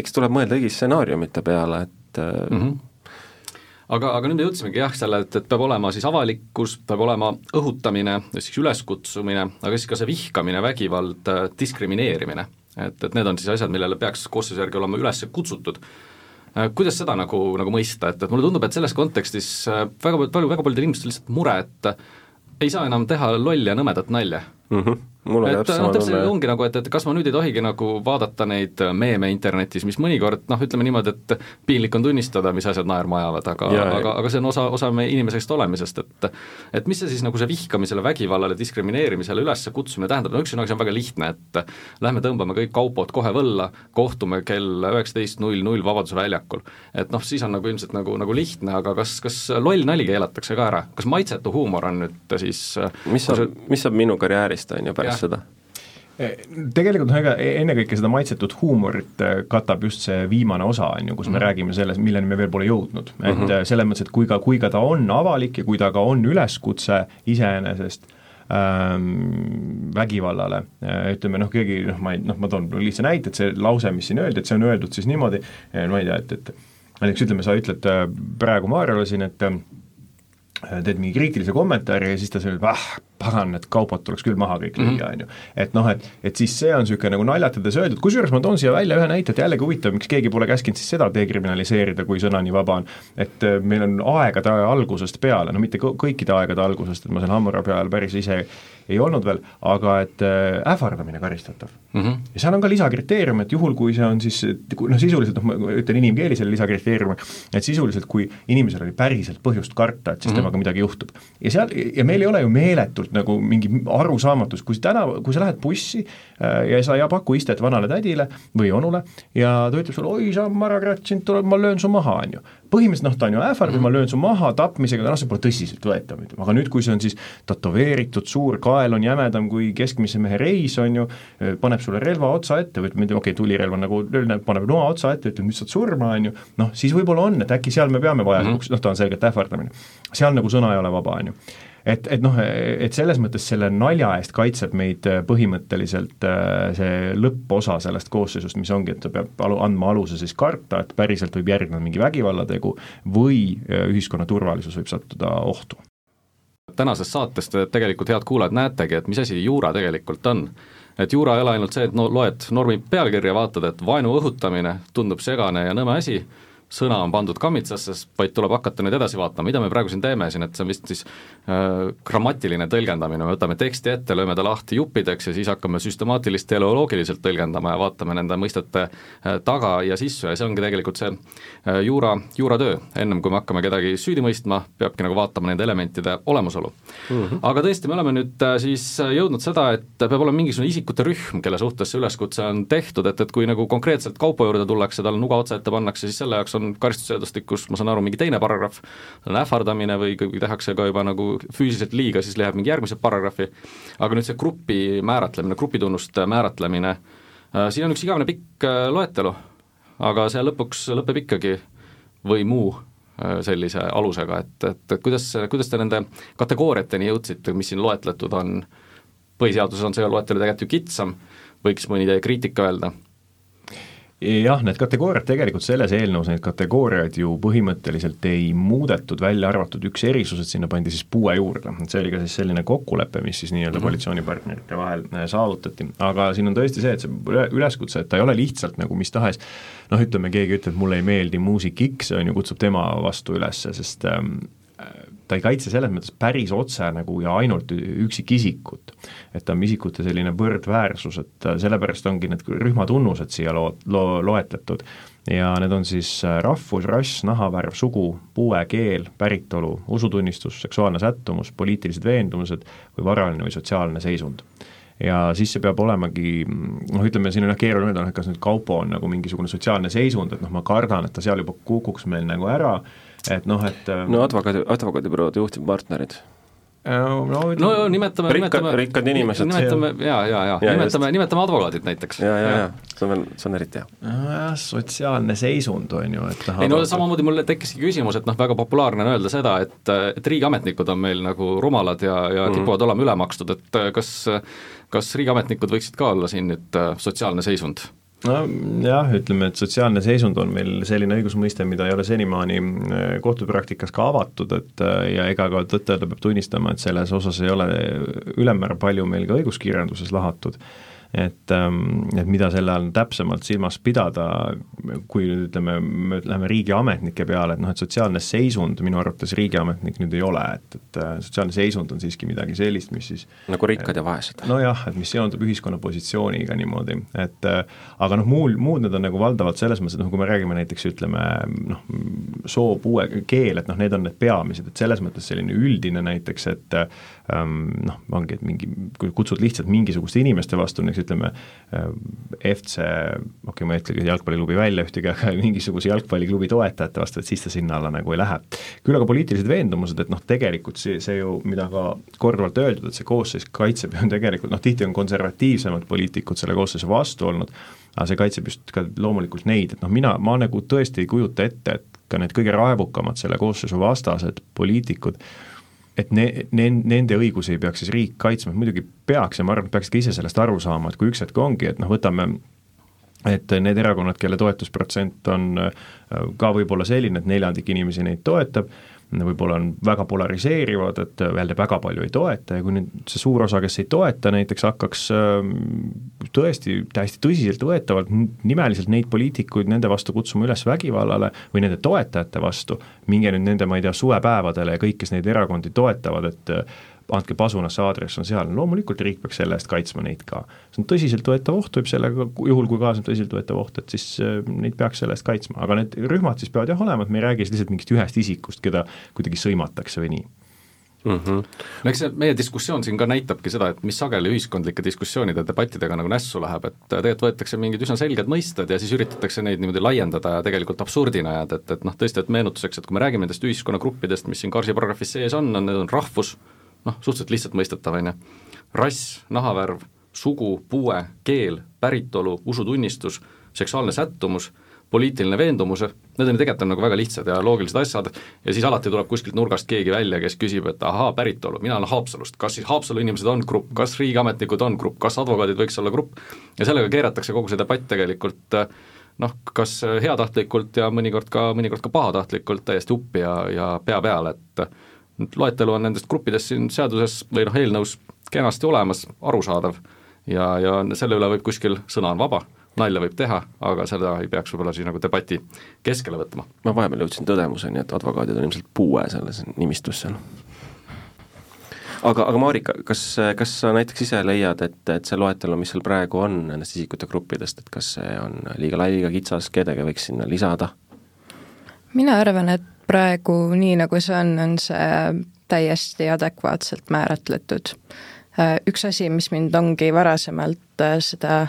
eks tuleb mõelda kõigi stsenaariumite peale, et mm
-hmm. Aga, aga nüüd me jõudsimegi jah, selle, et, et peab olema siis avalikkus, peab olema õhutamine, siis üleskutsumine, aga siis ka see vihkamine, vägivald, diskrimineerimine. et, et need on siis asjad, millele peaks koosseisu järgi olema üles kutsutud. Kuidas seda nagu, nagu mõista, et, et mulle tundub, et selles kontekstis äh, väga palju, väga paljudel inimestel lihtsalt mure, et ei saa enam teha lolli ja nõmedat nalja
mm. -hmm. Mul on
et
täpselt
noh,
sama tunne.
ongi nagu, et, et kas ma nüüd ei tohigi nagu vaadata neid meeme internetis, mis mõnikord noh, ütleme niimoodi, et piinlik on tunnistada, mis asjad naerma ajavad, aga, aga, aga see on osa, osa meie inimesest olemisest, et et mis see siis nagu see vihkamisele, vägivallale, diskrimineerimisele üles kutsumine tähendab, no üks on, see on väga lihtne, et lähme tõmbame kõik kaupod kohe võlla, kohtume kell üheksateist null null Vabaduse väljakul. et noh, siis on nagu ilmselt nagu, nagu lihtne, aga kas, kas loll nali keelatakse ka ära, kas maitsetu huumor on nüüd siis
mis saab, mis saab minu karjäärist, on ju, pärast seda?
tegelikult noh, ega ennekõike seda maitsetut huumorit äh, katab just see viimane osa, on ju, kus me mm -hmm. räägime sellest, milleni me veel pole jõudnud. et mm -hmm. selles mõttes, et kui ka, kui ka ta on avalik ja kui ta ka on üleskutse iseenesest ähm, vägivallale, äh, ütleme noh, keegi noh, ma ei, noh, ma toon lihtsa näite, et see lause, mis siin öeldi, et see on öeldud siis niimoodi, ma ei tea, et, et näiteks ütleme, sa ütled praegu Maarjale siin, et teed mingi kriitilise kommentaari ja siis ta ütleb, ah, pagan, need kaupad tuleks küll maha kõik lüüa, on ju. et noh, et, et siis see on niisugune nagu naljatades öeldud, kusjuures ma toon siia välja ühe näite, et jällegi huvitav, miks keegi pole käskinud siis seda dekriminaliseerida, kui sõna nii vaba on. et äh, meil on aegade algusest peale, no mitte kõikide aegade algusest, et ma seal Hammurabi ajal päris ise ei olnud veel, aga et äh, ähvardamine karistatav mm. -hmm. ja seal on ka lisakriteerium, et juhul, kui see on siis noh, sisuliselt noh, ma ütlen inimkeeli selle lisakriteeriumi, et sisuliselt kui inimesel oli päriselt põhjust karta, et siis mm -hmm. temaga midagi juhtub. ja seal, ja meil ei ole ju meeletult nagu mingi arusaamatus, kui täna, kui sa lähed bussi äh, ja sa ei paku istet vanale tädile või onule ja ta ütleb sulle, oi sa marakratt, sind tuleb, ma löön su maha, on ju põhimõtteliselt noh, ta on ju ähvardav, ma löön su maha tapmisega, noh see pole tõsiseltvõetav, aga nüüd, kui see on siis tätoveeritud, suur kael on jämedam kui keskmise mehe reis, on ju, paneb sulle relva otsa ette või ütleme, okei okay,, tulirelv on nagu, paneb noa otsa ette, ütleb nüüd saad surma, on ju, noh siis võib-olla on, et äkki seal me peame vajalikuks mm -hmm., noh ta on selgelt ähvardamine. seal nagu sõna ei ole vaba, on ju et, et noh, et selles mõttes selle nalja eest kaitseb meid äh, põhimõtteliselt äh, see lõpposa sellest koosseisust, mis ongi, et ta peab alu, andma aluse siis karta, et päriselt võib järgneda mingi vägivallategu või äh, ühiskonna turvalisus võib sattuda ohtu.
tänases saates te tegelikult, head kuulajad, näetegi, et mis asi juura tegelikult on et juura ei ole ainult see, et no loed normi pealkirja, vaatad, et vaenu õhutamine tundub segane ja nõme asi sõna on pandud kammitsasse, vaid tuleb hakata nüüd edasi vaatama, mida me praegu siin teeme siin, et see on vist siis äh, grammatiline tõlgendamine, me võtame teksti ette, lööme ta lahti juppideks ja siis hakkame süstemaatilist teleoloogiliselt tõlgendama ja vaatame nende mõistete äh, taga ja sissu ja see ongi tegelikult see äh, juura, juuratöö, ennem kui me hakkame kedagi süüdi mõistma, peabki nagu vaatama nende elementide olemasolu mm. -hmm. aga tõesti, me oleme nüüd äh, siis jõudnud seda, et peab olema mingisugune isikute rühm, kelle suhtes see üleskutse on tehtud, et, et kui nagu konkreetselt kaupo juurde tullakse, talle nuga otsa ette pannakse, siis selle jaoks on on karistusseadustikus, ma saan aru, mingi teine paragrahv, on ähvardamine või kui tehakse ka juba nagu füüsiliselt liiga, siis läheb mingi järgmise paragrahvi, aga nüüd see grupi määratlemine, grupitunnuste määratlemine, äh, siin on üks igavene pikk äh, loetelu, aga see lõpuks lõpeb ikkagi või muu äh, sellise alusega, et, et, kuidas, kuidas te nende kategooriateni jõudsite, mis siin loetletud on, põhiseaduses on see loetelu tegelikult ju kitsam, võiks mõni teie kriitika öelda
jah, need kategooriad tegelikult selles eelnõus, neid kategooriaid ju põhimõtteliselt ei muudetud, välja arvatud üks erisus, et sinna pandi siis puue juurde, et see oli ka siis selline kokkulepe, mis siis nii-öelda -hmm. koalitsioonipartnerite vahel äh, saavutati, aga siin on tõesti see, et see üleskutse, et ta ei ole lihtsalt nagu mis tahes noh, ütleme, keegi ütleb, mulle ei meeldi muusik X, on ju, kutsub tema vastu üles, sest ähm, ta ei kaitse selles mõttes päris otse nagu ja ainult üksikisikut. et ta on isikute selline võrdväärsus, et sellepärast ongi need rühmatunnused siia loo-, loo-, loetletud ja need on siis rahvus, rass, nahavärv, sugu, puue, keel, päritolu, usutunnistus, seksuaalne sättumus, poliitilised veendumused või varaline või sotsiaalne seisund ja siis see peab olemagi noh, ütleme siin on jah keeruline öelda, noh et kas nüüd kaupo on nagu mingisugune sotsiaalne seisund, et noh, ma kardan, et ta seal juba kukuks meil nagu ära et noh, et äh,
no advokaadi, advokaadibüroode juhtivpartnerid
äh, no, no, no nimetame,
nimetame rikkad inimesed.
nimetame ja, ja, ja, ja nimetame, nimetame advokaadid näiteks.
ja, ja, ja see on veel, see on eriti hea.
nojah, sotsiaalne seisund on ju, et
ei no samamoodi mul tekkiski küsimus, et noh, väga populaarne on öelda seda, et, et riigiametnikud on meil nagu rumalad ja, ja mm. kipuvad olema üle makstud, et kas kas riigiametnikud võiksid ka olla siin nüüd sotsiaalne seisund?
Nojah, ütleme, et sotsiaalne seisund on meil selline õigusmõiste, mida ei ole senimaani äh, kohtupraktikas ka avatud, et äh, ja ega ka tõtt-öelda peab tunnistama, et selles osas ei ole ülemmäära palju meil ka õiguskirjanduses lahatud et, ähm, et mida selle all täpsemalt silmas pidada, kui nüüd ütleme, me läheme riigiametnike peale, et noh, et sotsiaalne seisund minu arvates riigiametnik nüüd ei ole, et, et äh, sotsiaalne seisund on siiski midagi sellist, mis siis
nagu rikkad ja vaesed?
nojah, et mis seondub ühiskonna positsiooniga niimoodi, et äh, aga noh, muul, muud need on nagu valdavalt selles mõttes, et noh, kui me räägime näiteks ütleme noh, soo, puue, keel, et noh, need on need peamised, et selles mõttes selline üldine näiteks, et noh, ongi, et mingi, kui kutsud lihtsalt mingisuguste inimeste vastu, näiteks ütleme äh, FC, okei okay,, ma ei ütlegi jalgpalliklubi välja ühtegi, aga <laughs> mingisuguse jalgpalliklubi toetajate vastu, et siis ta sinna alla nagu ei lähe. küll aga poliitilised veendumused, et noh, tegelikult see, see ju, mida ka korduvalt öeldud, et see koosseis kaitseb ju <laughs> tegelikult noh, tihti on konservatiivsemad poliitikud selle koosseisu vastu olnud, aga see kaitseb just ka loomulikult neid, et noh, mina, ma nagu tõesti ei kujuta ette, et ka need kõige raevukamad selle koosseisu vastased poliitikud, et ne-, ne-, nende õigusi peaks siis riik kaitsma, muidugi peaks ja ma arvan, et peaks ka ise sellest aru saama, et kui üks hetk ongi, et noh, võtame et need erakonnad, kelle toetusprotsent on äh, ka võib-olla selline, et neljandik inimesi neid toetab, võib-olla on väga polariseerivad, et jälle väga palju ei toeta ja kui nüüd see suur osa, kes ei toeta, näiteks hakkaks ähm, tõesti täiesti tõsiseltvõetavalt nimeliselt neid poliitikuid nende vastu kutsuma üles vägivallale või nende toetajate vastu, minge nüüd nende, ma ei tea, suvepäevadele ja kõik, kes neid erakondi toetavad, et andke pasunas, see aadress on seal, loomulikult riik peaks selle eest kaitsma neid ka. see on tõsiseltvõetav oht, võib sellega, juhul kui kaasneb tõsiseltvõetav oht, et siis äh, neid peaks selle eest kaitsma, aga need rühmad siis peavad jah olema, et me ei räägi siis lihtsalt mingist ühest isikust, keda kuidagi sõimatakse või nii
mm. -hmm. no eks see meie diskussioon siin ka näitabki seda, et mis sageli ühiskondlike diskussioonide, debattidega nagu nässu läheb, et tegelikult võetakse mingid üsna selged mõisted ja siis üritatakse neid niimoodi laiendada ja tegelikult absurdina jääda, et, et noh, tõesti, et meenutuseks, et kui me räägime nendest ühiskonnagruppidest, mis siin Karsi paragrahvis sees on, on, need on rahvus, noh, suhteliselt lihtsalt mõistetav, on ju, rass, nahavärv, sugu, puue, keel, päritolu, usutunnistus, seksuaalne sättumus, poliitiline veendumus, need on ju tegelikult on nagu väga lihtsad ja loogilised asjad ja siis alati tuleb kuskilt nurgast keegi välja, kes küsib, et ahaa, päritolu, mina olen Haapsalust, kas siis Haapsalu inimesed on grupp, kas riigiametnikud on grupp, kas advokaadid võiks olla grupp, ja sellega keeratakse kogu see debatt tegelikult noh, kas heatahtlikult ja mõnikord ka, mõnikord ka pahatahtlikult täiesti uppi ja, ja pea peale, et loetelu on nendest gruppidest siin seaduses või noh, eelnõus kenasti olemas, arusaadav ja, ja selle üle võib kuskil, sõna on vaba, nalja võib teha, aga seda ei peaks võib-olla siis nagu debati keskele võtma.
ma vahepeal jõudsin tõdemuseni, et advokaadid on ilmselt puue selles nimistus seal. aga, aga Marika, kas, kas sa näiteks ise leiad, et, et see loetelu, mis seal praegu on nendest isikute gruppidest, et kas see on liiga lai, liiga kitsas, kedagi võiks sinna lisada?
Mina arvan, et praegu nii, nagu see on, on see täiesti adekvaatselt määratletud. Üks asi, mis mind ongi varasemalt äh, seda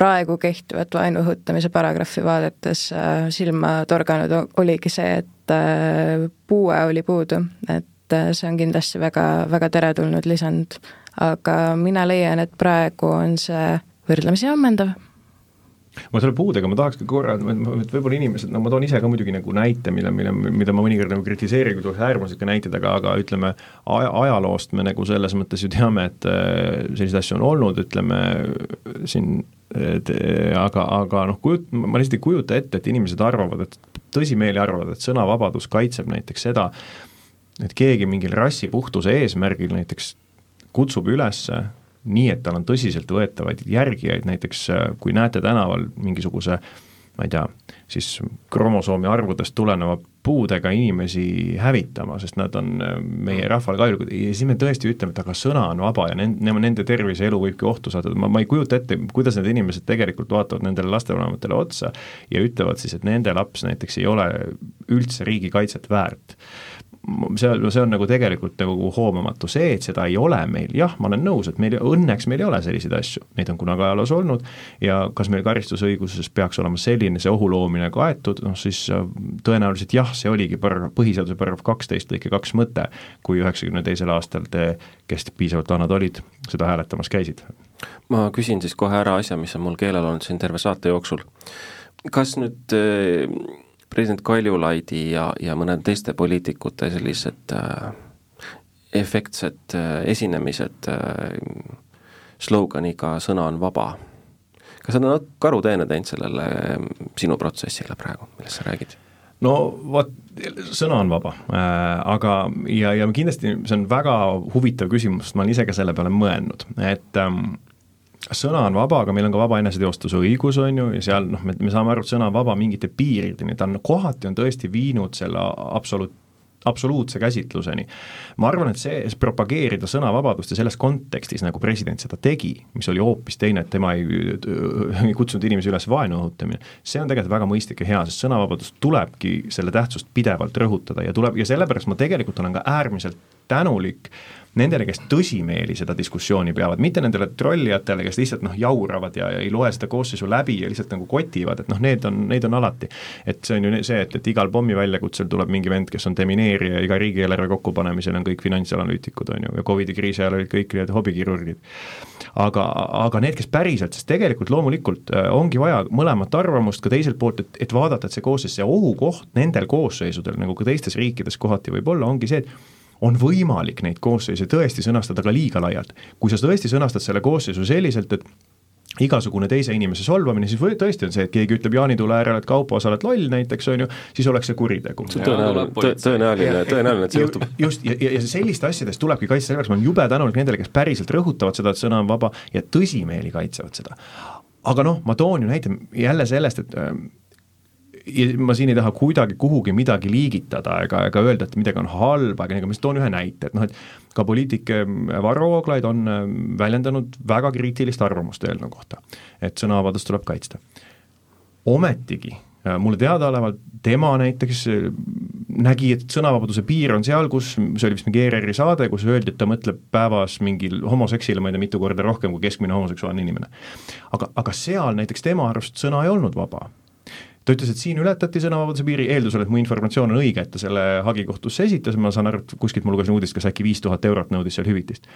praegu kehtivat vaenu õhutamise paragrahvi vaadates äh, silma torganud, oligi see, et äh, puue oli puudu, et see on kindlasti väga, väga teretulnud lisand. aga mina leian, et praegu on see võrdlemisi ammendav
ma selle puudega ma tahaks ka korra, et võib-olla inimesed, no ma toon ise ka muidugi nagu näite, mille, mille, mida ma mõnikord nagu kritiseerin, kui tuuakse äärmuslikke näiteid, aga, aga ütleme, aja, ajaloost me nagu selles mõttes ju teame, et äh, selliseid asju on olnud, ütleme siin et aga, aga noh, kujut-, ma lihtsalt ei kujuta ette, et inimesed arvavad, et tõsimeeli arvavad, et sõnavabadus kaitseb näiteks seda, et keegi mingil rassipuhtuse eesmärgil näiteks kutsub üles nii, et tal on tõsiseltvõetavaid järgijaid, näiteks äh, kui näete tänaval mingisuguse ma ei tea, siis kromosoomi arvudest tuleneva puudega inimesi hävitama, sest nad on äh, meie rahvale kahjulikud ja siis me tõesti ütleme, et aga sõna on vaba ja nende, nende tervis ja elu võibki ohtu saada, ma, ma ei kujuta ette, kuidas need inimesed tegelikult vaatavad nendele lastevanematele otsa ja ütlevad siis, et nende laps näiteks ei ole üldse riigi kaitset väärt see, see on nagu tegelikult nagu hoomamatu, see, et seda ei ole meil, jah, ma olen nõus, et meil, õnneks meil ei ole selliseid asju, neid on kunagi ajaloos olnud ja kas meil karistusõiguses peaks olema selline see ohu loomine kaetud, noh siis äh, tõenäoliselt jah, see oligi paragrahv, põhiseaduse paragrahv kaksteist lõike kaks mõte, kui üheksakümne teisel aastal te, kes piisavalt vanad olid, seda hääletamas käisid.
ma küsin siis kohe ära asja, mis on mul keelel olnud siin terve saate jooksul. kas nüüd äh president Kaljulaidi ja, ja mõnede teiste poliitikute sellised äh, efektsed äh, esinemised äh, sloganiga Sõna on vaba. kas on natuke karuteene teinud sellele äh, sinu protsessile praegu, millest sa räägid?
no vot, sõna on vaba äh,, aga ja, ja kindlasti see on väga huvitav küsimus, ma olen ise ka selle peale mõelnud, et ähm, sõna on vaba, aga meil on ka vaba eneseteostuse õigus, on ju, ja seal noh, me, me saame aru, et sõna on vaba mingite piirideni, ta on kohati on tõesti viinud selle absoluut, absoluutse käsitluseni. ma arvan, et see, propageerida sõnavabadust ja selles kontekstis, nagu president seda tegi, mis oli hoopis teine, et tema ei, ei kutsunud inimesi üles vaenu õhutamine, see on tegelikult väga mõistlik ja hea, sest sõnavabadust tulebki selle tähtsust pidevalt rõhutada ja tuleb, ja sellepärast ma tegelikult olen ka äärmiselt tänulik äh, nendele, kes tõsimeeli seda diskussiooni peavad, mitte nendele trollijatele, kes lihtsalt noh, jauravad ja, ja ei loe seda koosseisu läbi ja lihtsalt nagu kotivad, et noh, need on, neid on alati. et see on ju see, et, et igal pommiväljakutsel tuleb mingi vend, kes on demineerija, iga riigieelarve kokkupanemisel on kõik finantsanalüütikud, on ju, ja Covidi kriisi ajal olid kõik need hobikirurgid. aga, aga need, kes päriselt, sest tegelikult loomulikult äh, ongi vaja mõlemat arvamust ka teiselt poolt, et, et vaadata, et see koosseis, see ohukoht nendel koosseisudel, nagu ka teistes riikides kohati võib olla, ongi see, et on võimalik neid koosseise tõesti sõnastada ka liiga laialt. kui sa tõesti sõnastad selle koosseisu selliselt, et igasugune teise inimese solvamine, siis või tõesti on see, et keegi ütleb jaanitule äärel, et Kaupo, sa oled loll näiteks, on ju, siis oleks see kuritegu.
tõenäoline, tõenäoline, tõenäoline, et see juhtub.
just, ja, ja, ja selliste asjadest tulebki kaitsta, sellepärast ma olen jube tänulik nendele, kes päriselt rõhutavad seda, et sõna on vaba ja tõsimeeli kaitsevad seda. aga noh, ma toon ju näite jälle sellest, et ma siin ei taha kuidagi kuhugi midagi liigitada ega, ega öelda, et midagi on halba, aga ma lihtsalt toon ühe näite, et noh, et ka poliitik ehm, Varro Vooglaid on ehm, väljendanud väga kriitilist arvamust eelnõu kohta, et sõnavabadust tuleb kaitsta. ometigi äh, mulle teadaolevalt tema näiteks nägi, et sõnavabaduse piir on seal, kus, see oli vist mingi ERR-i saade, kus öeldi, et ta mõtleb päevas mingil homoseksile, ma ei tea, mitu korda rohkem kui keskmine homoseksuaalne inimene. aga, aga seal näiteks tema arust sõna ei olnud vaba ta ütles, et siin ületati sõnavabaduse piiri, eeldusel, et mu informatsioon on õige, et ta selle hagi kohtusse esitas, ma saan aru, et kuskilt ma lugesin uudist, kas äkki viis tuhat eurot nõudis seal hüvitist.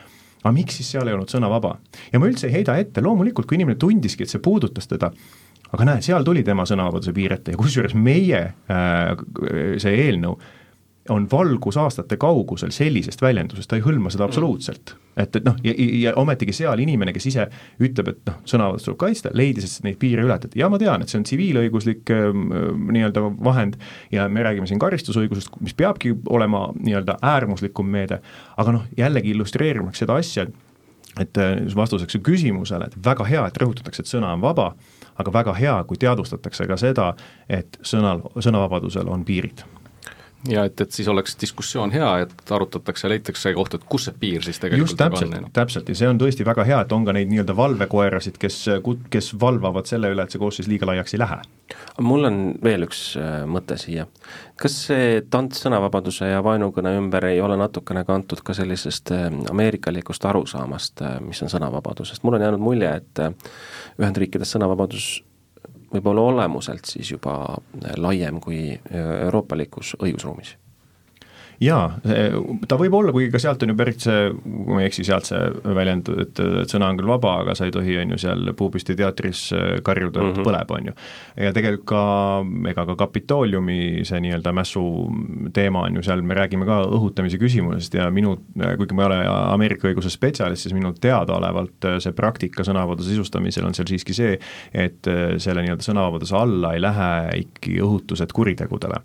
aga miks siis seal ei olnud sõna vaba? ja ma üldse ei heida ette, loomulikult kui inimene tundiski, et see puudutas teda, aga näe, seal tuli tema sõnavabaduse piir ette ja kusjuures meie äh, see eelnõu on valgusaastate kaugusel sellisest väljendusest, ta ei hõlma seda absoluutselt. et, et noh, ja, ja ometigi seal inimene, kes ise ütleb, et noh, sõnavabadust tuleb kaitsta, leidis, et neid piire ületati. ja ma tean, et see on tsiviilõiguslik äh, nii-öelda vahend ja me räägime siin karistusõigusest, mis peabki olema nii-öelda äärmuslikum meede, aga noh, jällegi illustreerimaks seda asja, et äh, vastuseks küsimusele, et väga hea, et rõhutatakse, et sõna on vaba, aga väga hea, kui teadvustatakse ka seda, et sõnal, sõnavabadusel on piirid
ja et, et siis oleks diskussioon hea, et arutatakse ja leitakse koht, et kus see piir siis tegelikult
just täpselt, on. täpselt ja see on tõesti väga hea, et on ka neid nii-öelda valvekoerasid, kes, kes valvavad selle üle, et see koosseis liiga laiaks ei lähe.
mul on veel üks äh, mõte siia. kas see tants sõnavabaduse ja vaenukõne ümber ei ole natukene kantud ka sellisest äh, ameerikalikust arusaamast, äh, mis on sõnavabadusest, mul on jäänud mulje, et Ühendriikides sõnavabadus võib-olla olemuselt siis juba laiem kui euroopalikus õigusruumis
jaa, ta võib olla, kuigi ka sealt on ju pärit see, kui ma ei eksi, sealt see väljend, et, et sõna on küll vaba, aga sa ei tohi, on ju, seal Puupisti teatris karjuda, et mm -hmm. põleb, on ju. ja tegelikult ka, ega ka Kapitooliumi see nii-öelda mässu teema on ju seal, me räägime ka õhutamise küsimusest ja minu, kuigi ma ei ole Ameerika õiguse spetsialist, siis minu teadaolevalt see praktika sõnavabaduse sisustamisel on seal siiski see, et selle nii-öelda sõnavabaduse alla ei lähe ikkagi õhutused kuritegudele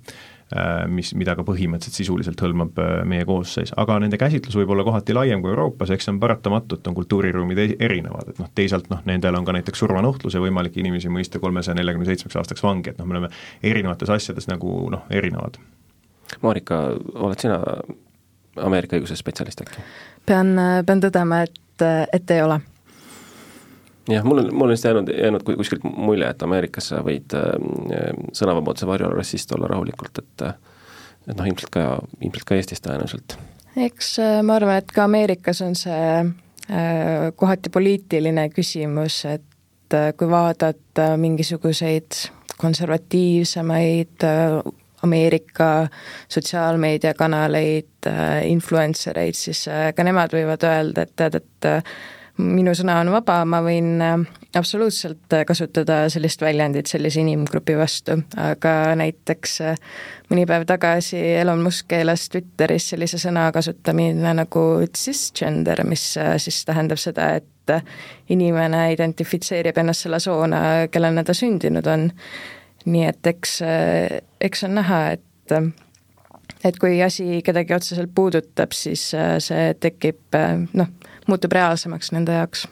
mis, mida ka põhimõtteliselt sisuliselt hõlmab äh, meie koosseis, aga nende käsitlus võib olla kohati laiem kui Euroopas, eks see on paratamatult, on kultuuriruumid erinevad, et noh, teisalt noh, nendel on ka näiteks surmanuhtlus ja võimalik inimesi mõista kolmesaja neljakümne seitsmeks aastaks vangi, et noh, me oleme erinevates asjades nagu noh, erinevad.
Marika, oled sina Ameerika õiguse spetsialist äkki?
pean, pean tõdema, et, et ei ole
jah, mul on, mul on lihtsalt jäänud, jäänud kuskilt mulje, et Ameerikas sa võid äh, sõnavabaduse varjul rassist olla rahulikult, et et noh, ilmselt ka, ilmselt ka Eestis tõenäoliselt.
eks äh, ma arvan, et ka Ameerikas on see äh, kohati poliitiline küsimus, et äh, kui vaadata mingisuguseid konservatiivsemaid äh, Ameerika sotsiaalmeediakanaleid, äh, influencer eid, siis ka nemad võivad öelda, et tead, et minu sõna on vaba, ma võin äh, absoluutselt äh, kasutada sellist väljendit sellise inimgrupi vastu, aga näiteks äh, mõni päev tagasi Elon Musk keelas Twitteris sellise sõna kasutamine nagu cisgender, mis siis tähendab seda, et inimene identifitseerib ennast selle soona, kellena ta sündinud on. nii et eks, eks on näha, et et kui asi kedagi otseselt puudutab, siis see tekib noh, muutub reaalsemaks nende jaoks.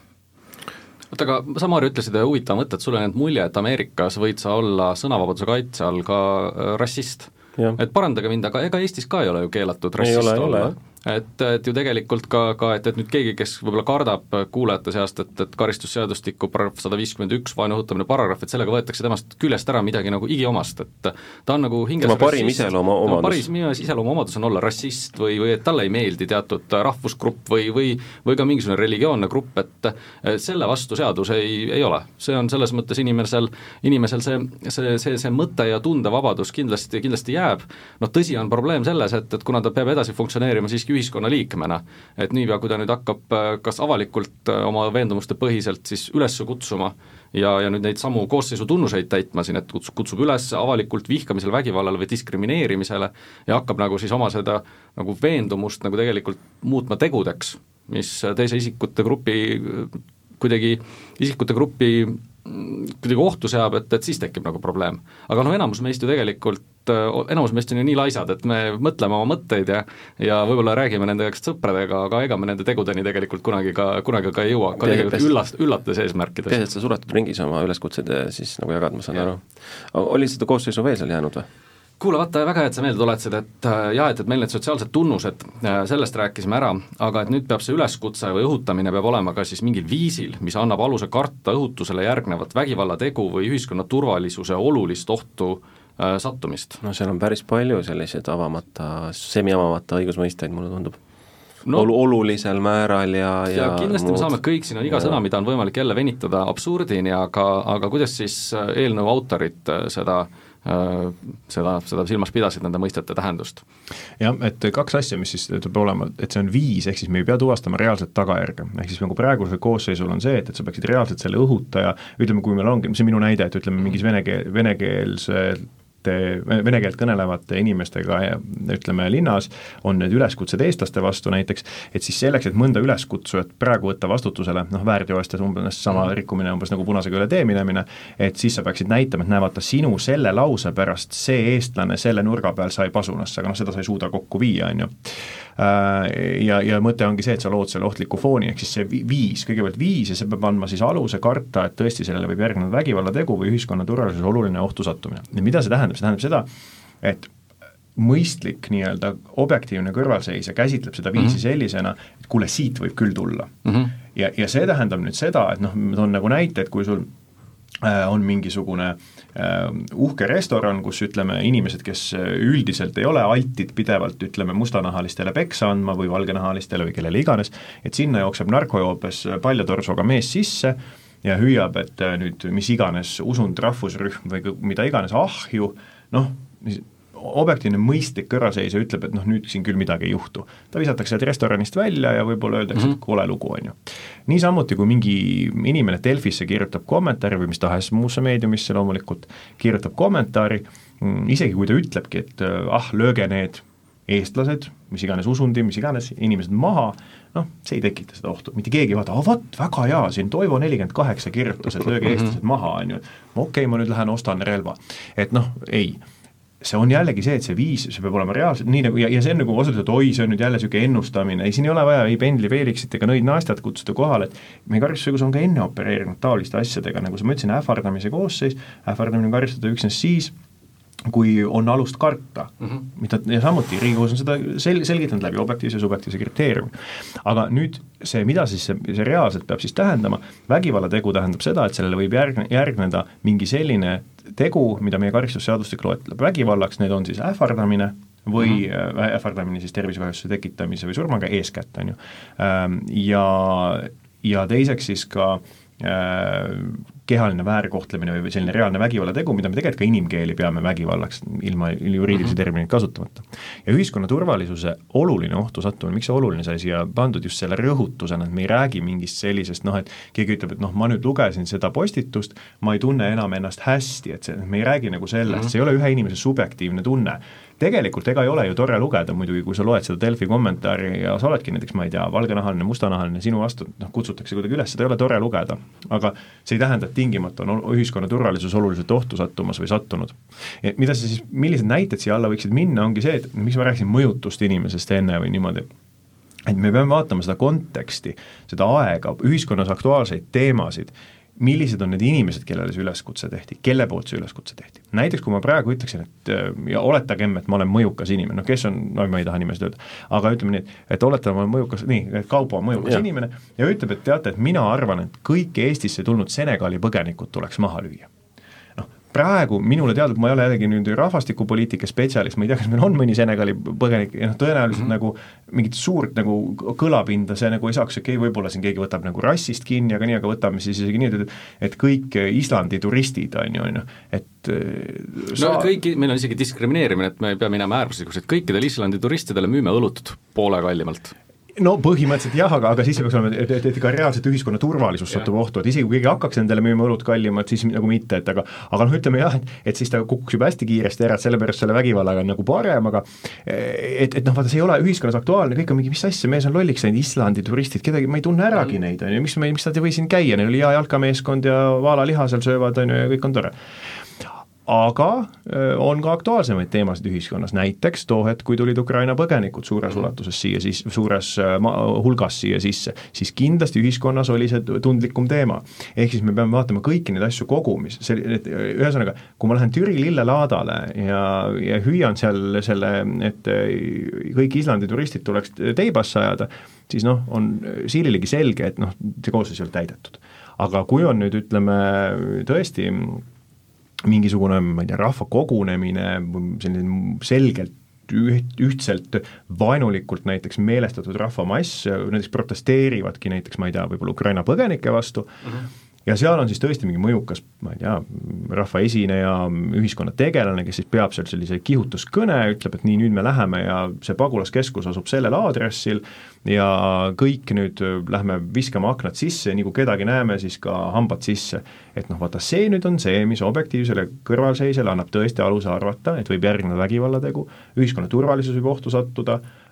oota, aga sa, Maarja, ütlesid huvitava mõtte, et sulle on jäänud mulje, et Ameerikas võid sa olla sõnavabaduse kaitse all ka äh, rassist. et parandage mind, aga ega Eestis ka ei ole ju keelatud rassist
ei ole,
olla et, et ju tegelikult ka, ka et, et nüüd keegi, kes võib-olla kardab kuulajate seast, et, et karistusseadustiku paragrahv sada viiskümmend üks, vaenu õhutamine paragrahv, et sellega võetakse temast küljest ära midagi nagu igiomast, et ta on nagu hinges
tema parim iseloomuomadus.
parim iseloomuomadus on olla rassist või, või et talle ei meeldi teatud rahvusgrupp või, või või ka mingisugune religioonne grupp, et selle vastu seadus ei, ei ole. see on selles mõttes inimesel, inimesel see, see, see, see mõte ja tundevabadus kindlasti, kindlasti jääb, noh tõsi on probleem selles, et, et kuna ta peab edasi funktsioneerima siiski ühiskonnaliikmena. et niipea, kui ta nüüd hakkab äh, kas avalikult äh, oma veendumuste põhiselt siis üles kutsuma ja, ja nüüd neid samu koosseisu tunnuseid täitma siin, et kutsub, kutsub üles avalikult vihkamisele, vägivallale või diskrimineerimisele ja hakkab nagu siis oma seda nagu veendumust nagu tegelikult muutma tegudeks, mis teise isikute grupi kuidagi isikute gruppi kuidagi ohtu seab, et, et siis tekib nagu probleem. aga noh, enamus meist ju tegelikult, enamus meist on ju nii laisad, et me mõtleme oma mõtteid ja ja võib-olla räägime nende käest sõpradega, aga ega me nende tegudeni tegelikult kunagi ka, kunagi ka ei jõua, ka tegelikult üllas, üllates eesmärkides.
tead, et sa suletud ringis oma üleskutsed siis nagu jagad, ma saan ja. aru. oli seda koosseisu veel seal jäänud või?
Kuule, vaata, väga hea, et sa meelde tuletasid, et äh, jah, et, et meil need sotsiaalsed tunnused, äh, sellest rääkisime ära, aga et nüüd peab see üleskutse või õhutamine peab olema ka siis mingil viisil, mis annab aluse karta õhutusele järgnevat vägivallategu või ühiskonna turvalisuse olulist ohtu äh, sattumist.
no seal on päris palju selliseid avamata, semiavamata õigusmõisteid, mulle tundub no, Olu-, olulisel määral ja,
ja, ja kindlasti muud. me saame kõik, siin on iga ja. sõna, mida on võimalik jälle venitada absurdini, aga, aga kuidas siis eelnõu autorid seda äh, Äh, seda, seda silmas pidasid, nende mõistete tähendust.
jah, et kaks asja, mis siis peab olema, et see on viis, ehk siis me ei pea tuvastama reaalset tagajärge, ehk siis nagu praegusel koosseisul on see, et, et sa peaksid reaalselt selle õhutaja, ütleme, kui meil ongi, see on minu näide, et ütleme, mingis vene keel, venekeelse vene keelt kõnelevate inimestega ütleme linnas, on need üleskutsed eestlaste vastu näiteks, et siis selleks, et mõnda üleskutsujat praegu võtta vastutusele, noh väärteoastes umbes sama mm. rikkumine umbes nagu punasega üle tee minemine, et siis sa peaksid näitama, et näe, vaata sinu selle lause pärast see eestlane selle nurga peal sai pasunasse, aga noh, seda sa ei suuda kokku viia, on ju ja, ja mõte ongi see, et sa lood selle ohtliku fooni, ehk siis see viis, kõigepealt viis ja see peab andma siis aluse karta, et tõesti sellele võib järgneda vägivallategu või ühiskonna turvalisuse oluline ohtu sattumine. ja mida see tähendab, see tähendab seda, et mõistlik nii-öelda objektiivne kõrvalseisja käsitleb seda viisi mm -hmm. sellisena, et kuule, siit võib küll tulla mm. -hmm. ja, ja see tähendab nüüd seda, et noh, ma toon nagu näite, et kui sul Äh, on mingisugune äh, uhke restoran, kus ütleme, inimesed, kes üldiselt ei ole altid pidevalt, ütleme, mustanahalistele peksa andma või valgenahalistele või kellele iganes, et sinna jookseb narkojoobes paljatorsoga mees sisse ja hüüab, et äh, nüüd mis iganes usund, rahvusrühm või mida iganes ahju, noh, objektiivne mõistlik kõrvalseisja ütleb, et noh, nüüd siin küll midagi ei juhtu. ta visatakse sealt restoranist välja ja võib-olla öeldakse mm, -hmm. et kole lugu, on ju. niisamuti, kui mingi inimene Delfisse kirjutab kommentaari või mis tahes muusse meediumisse loomulikult, kirjutab kommentaari, mm, isegi kui ta ütlebki, et ah, lööge need eestlased, mis iganes usundi, mis iganes, inimesed maha, noh, see ei tekita seda ohtu, mitte keegi ei vaata, aa vot, väga hea, siin Toivo nelikümmend kaheksa kirjutas, et lööge eestlased maha, on ju, okei okay,, ma nüüd lähen ostan relva. et noh, ei see on jällegi see, et see viis, see peab olema reaalselt nii nagu ja, ja see on nagu osatud, et oi, see on nüüd jälle niisugune ennustamine, ei siin ei ole vaja ei Pendli Felixit ega Nõid Naastat kutsuda kohale, et meie karistusõigus on ka enne opereerinud taoliste asjadega, nagu ma ütlesin, ähvardamise koosseis, ähvardamine on karistatud üksnes siis, kui on alust karta mm, -hmm. mida ja samuti Riigikohus on seda sel-, selgitanud läbi objektiivse ja subjektiivse kriteeriumi. aga nüüd see, mida siis see, see reaalselt peab siis tähendama, vägivallategu tähendab seda, et sellele võib järgne, järgneda mingi selline tegu, mida meie karistusseadustik loetleb vägivallaks, need on siis ähvardamine või mm -hmm. ähvardamine siis tervisekahjustuse tekitamise või surmaga eeskätt, on ju. Ähm, ja, ja teiseks siis ka äh, kehaline väärkohtlemine või selline reaalne vägivallategu, mida me tegelikult ka inimkeeli peame vägivallaks, ilma juriidilisi mhm. termineid kasutamata. ja ühiskonna turvalisuse oluline ohtu sattumine, miks see oluline sai siia pandud just selle rõhutusena, et me ei räägi mingist sellisest noh, et keegi ütleb, et noh, ma nüüd lugesin seda postitust, ma ei tunne enam ennast hästi, et see, me ei räägi nagu sellest mm, -hmm. see ei ole ühe inimese subjektiivne tunne tegelikult ega ei ole ju tore lugeda muidugi, kui sa loed seda Delfi kommentaari ja sa oledki näiteks, ma ei tea, valgenahaline, mustanahaline, sinu vastu noh, kutsutakse kuidagi üles, seda ei ole tore lugeda. aga see ei tähenda, et tingimata on ühiskonna turvalisus oluliselt ohtu sattumas või sattunud. mida sa siis, millised näited siia alla võiksid minna, ongi see, et miks ma rääkisin mõjutust inimesest enne või niimoodi et me peame vaatama seda konteksti, seda aega, ühiskonnas aktuaalseid teemasid millised on need inimesed, kellele see üleskutse tehti, kelle poolt see üleskutse tehti. näiteks kui ma praegu ütleksin, et ja oletagem, et ma olen mõjukas inimene, noh kes on, no ma ei taha nimesid öelda, aga ütleme nii, et, et oletame, ma olen mõjukas, nii, et Kaubo on mõjukas ja. inimene ja ütleb, et teate, et mina arvan, et kõik Eestisse tulnud Senegali põgenikud tuleks maha lüüa praegu minule teadlikult, ma ei ole jällegi nüüd rahvastikupoliitika spetsialist, ma ei tea, kas meil on mõni Senegali põgenik, noh tõenäoliselt mm -hmm. nagu mingit suurt nagu kõlapinda see nagu ei saaks, okei okay,, võib-olla siin keegi võtab nagu rassist kinni, aga nii, aga võtame siis isegi nii, et et kõik Islandi turistid, on ju, on ju, et
sa... no kõiki, meil on isegi diskrimineerimine, et me ei pea minema äärmuslikuks, et kõikidele Islandi turistidele müüme õlut poole kallimalt
no põhimõtteliselt jah, aga, aga siis peaks olema, et, et, et ka reaalselt ühiskonna turvalisus satub ohtu, et isegi kui keegi hakkaks endale müüma õlut kallimalt, siis nagu mitte, et aga aga noh, ütleme jah, et, et siis ta kukuks juba hästi kiiresti ära, et sellepärast selle vägivallaga on nagu parem, aga et, et noh, vaata, see ei ole ühiskonnas aktuaalne, kõik on mingi, mis asja, mees on lolliks läinud, Islandi turistid, kedagi, ma ei tunne äragi neid, on ju, miks me, miks nad ei või siin käia, neil oli hea jalkameeskond ja vaalaliha seal söövad, on ju, ja kõik on tore aga on ka aktuaalsemaid teemasid ühiskonnas, näiteks too hetk, kui tulid Ukraina põgenikud suures mhm. ulatuses siia siis, suures hulgas siia sisse, siis kindlasti ühiskonnas oli see tundlikum teema. ehk siis me peame vaatama kõiki neid asju kogumis, see, et ühesõnaga, kui ma lähen Türi lillelaadale ja, ja hüüan seal selle, et kõik Islandi turistid tuleks teibasse ajada, siis noh, on siililegi selge, et noh, see koosseis ei ole täidetud. aga kui on nüüd ütleme tõesti mingisugune, ma ei tea, rahva kogunemine, selline selgelt üht, ühtselt vaenulikult näiteks meelestatud rahvamass, näiteks protesteerivadki näiteks, ma ei tea, võib-olla Ukraina põgenike vastu mm, -hmm ja seal on siis tõesti mingi mõjukas, ma ei tea, rahvaesineja, ühiskonna tegelane, kes siis peab seal sellise kihutuskõne, ütleb, et nii, nüüd me läheme ja see pagulaskeskus asub sellel aadressil ja kõik nüüd lähme viskame aknad sisse ja nii kui kedagi näeme, siis ka hambad sisse. et noh, vaata see nüüd on see, mis objektiivsele kõrvalseisjale annab tõesti aluse arvata, et võib järgneda vägivallategu, ühiskonna turvalisus võib ohtu sattuda, Äh,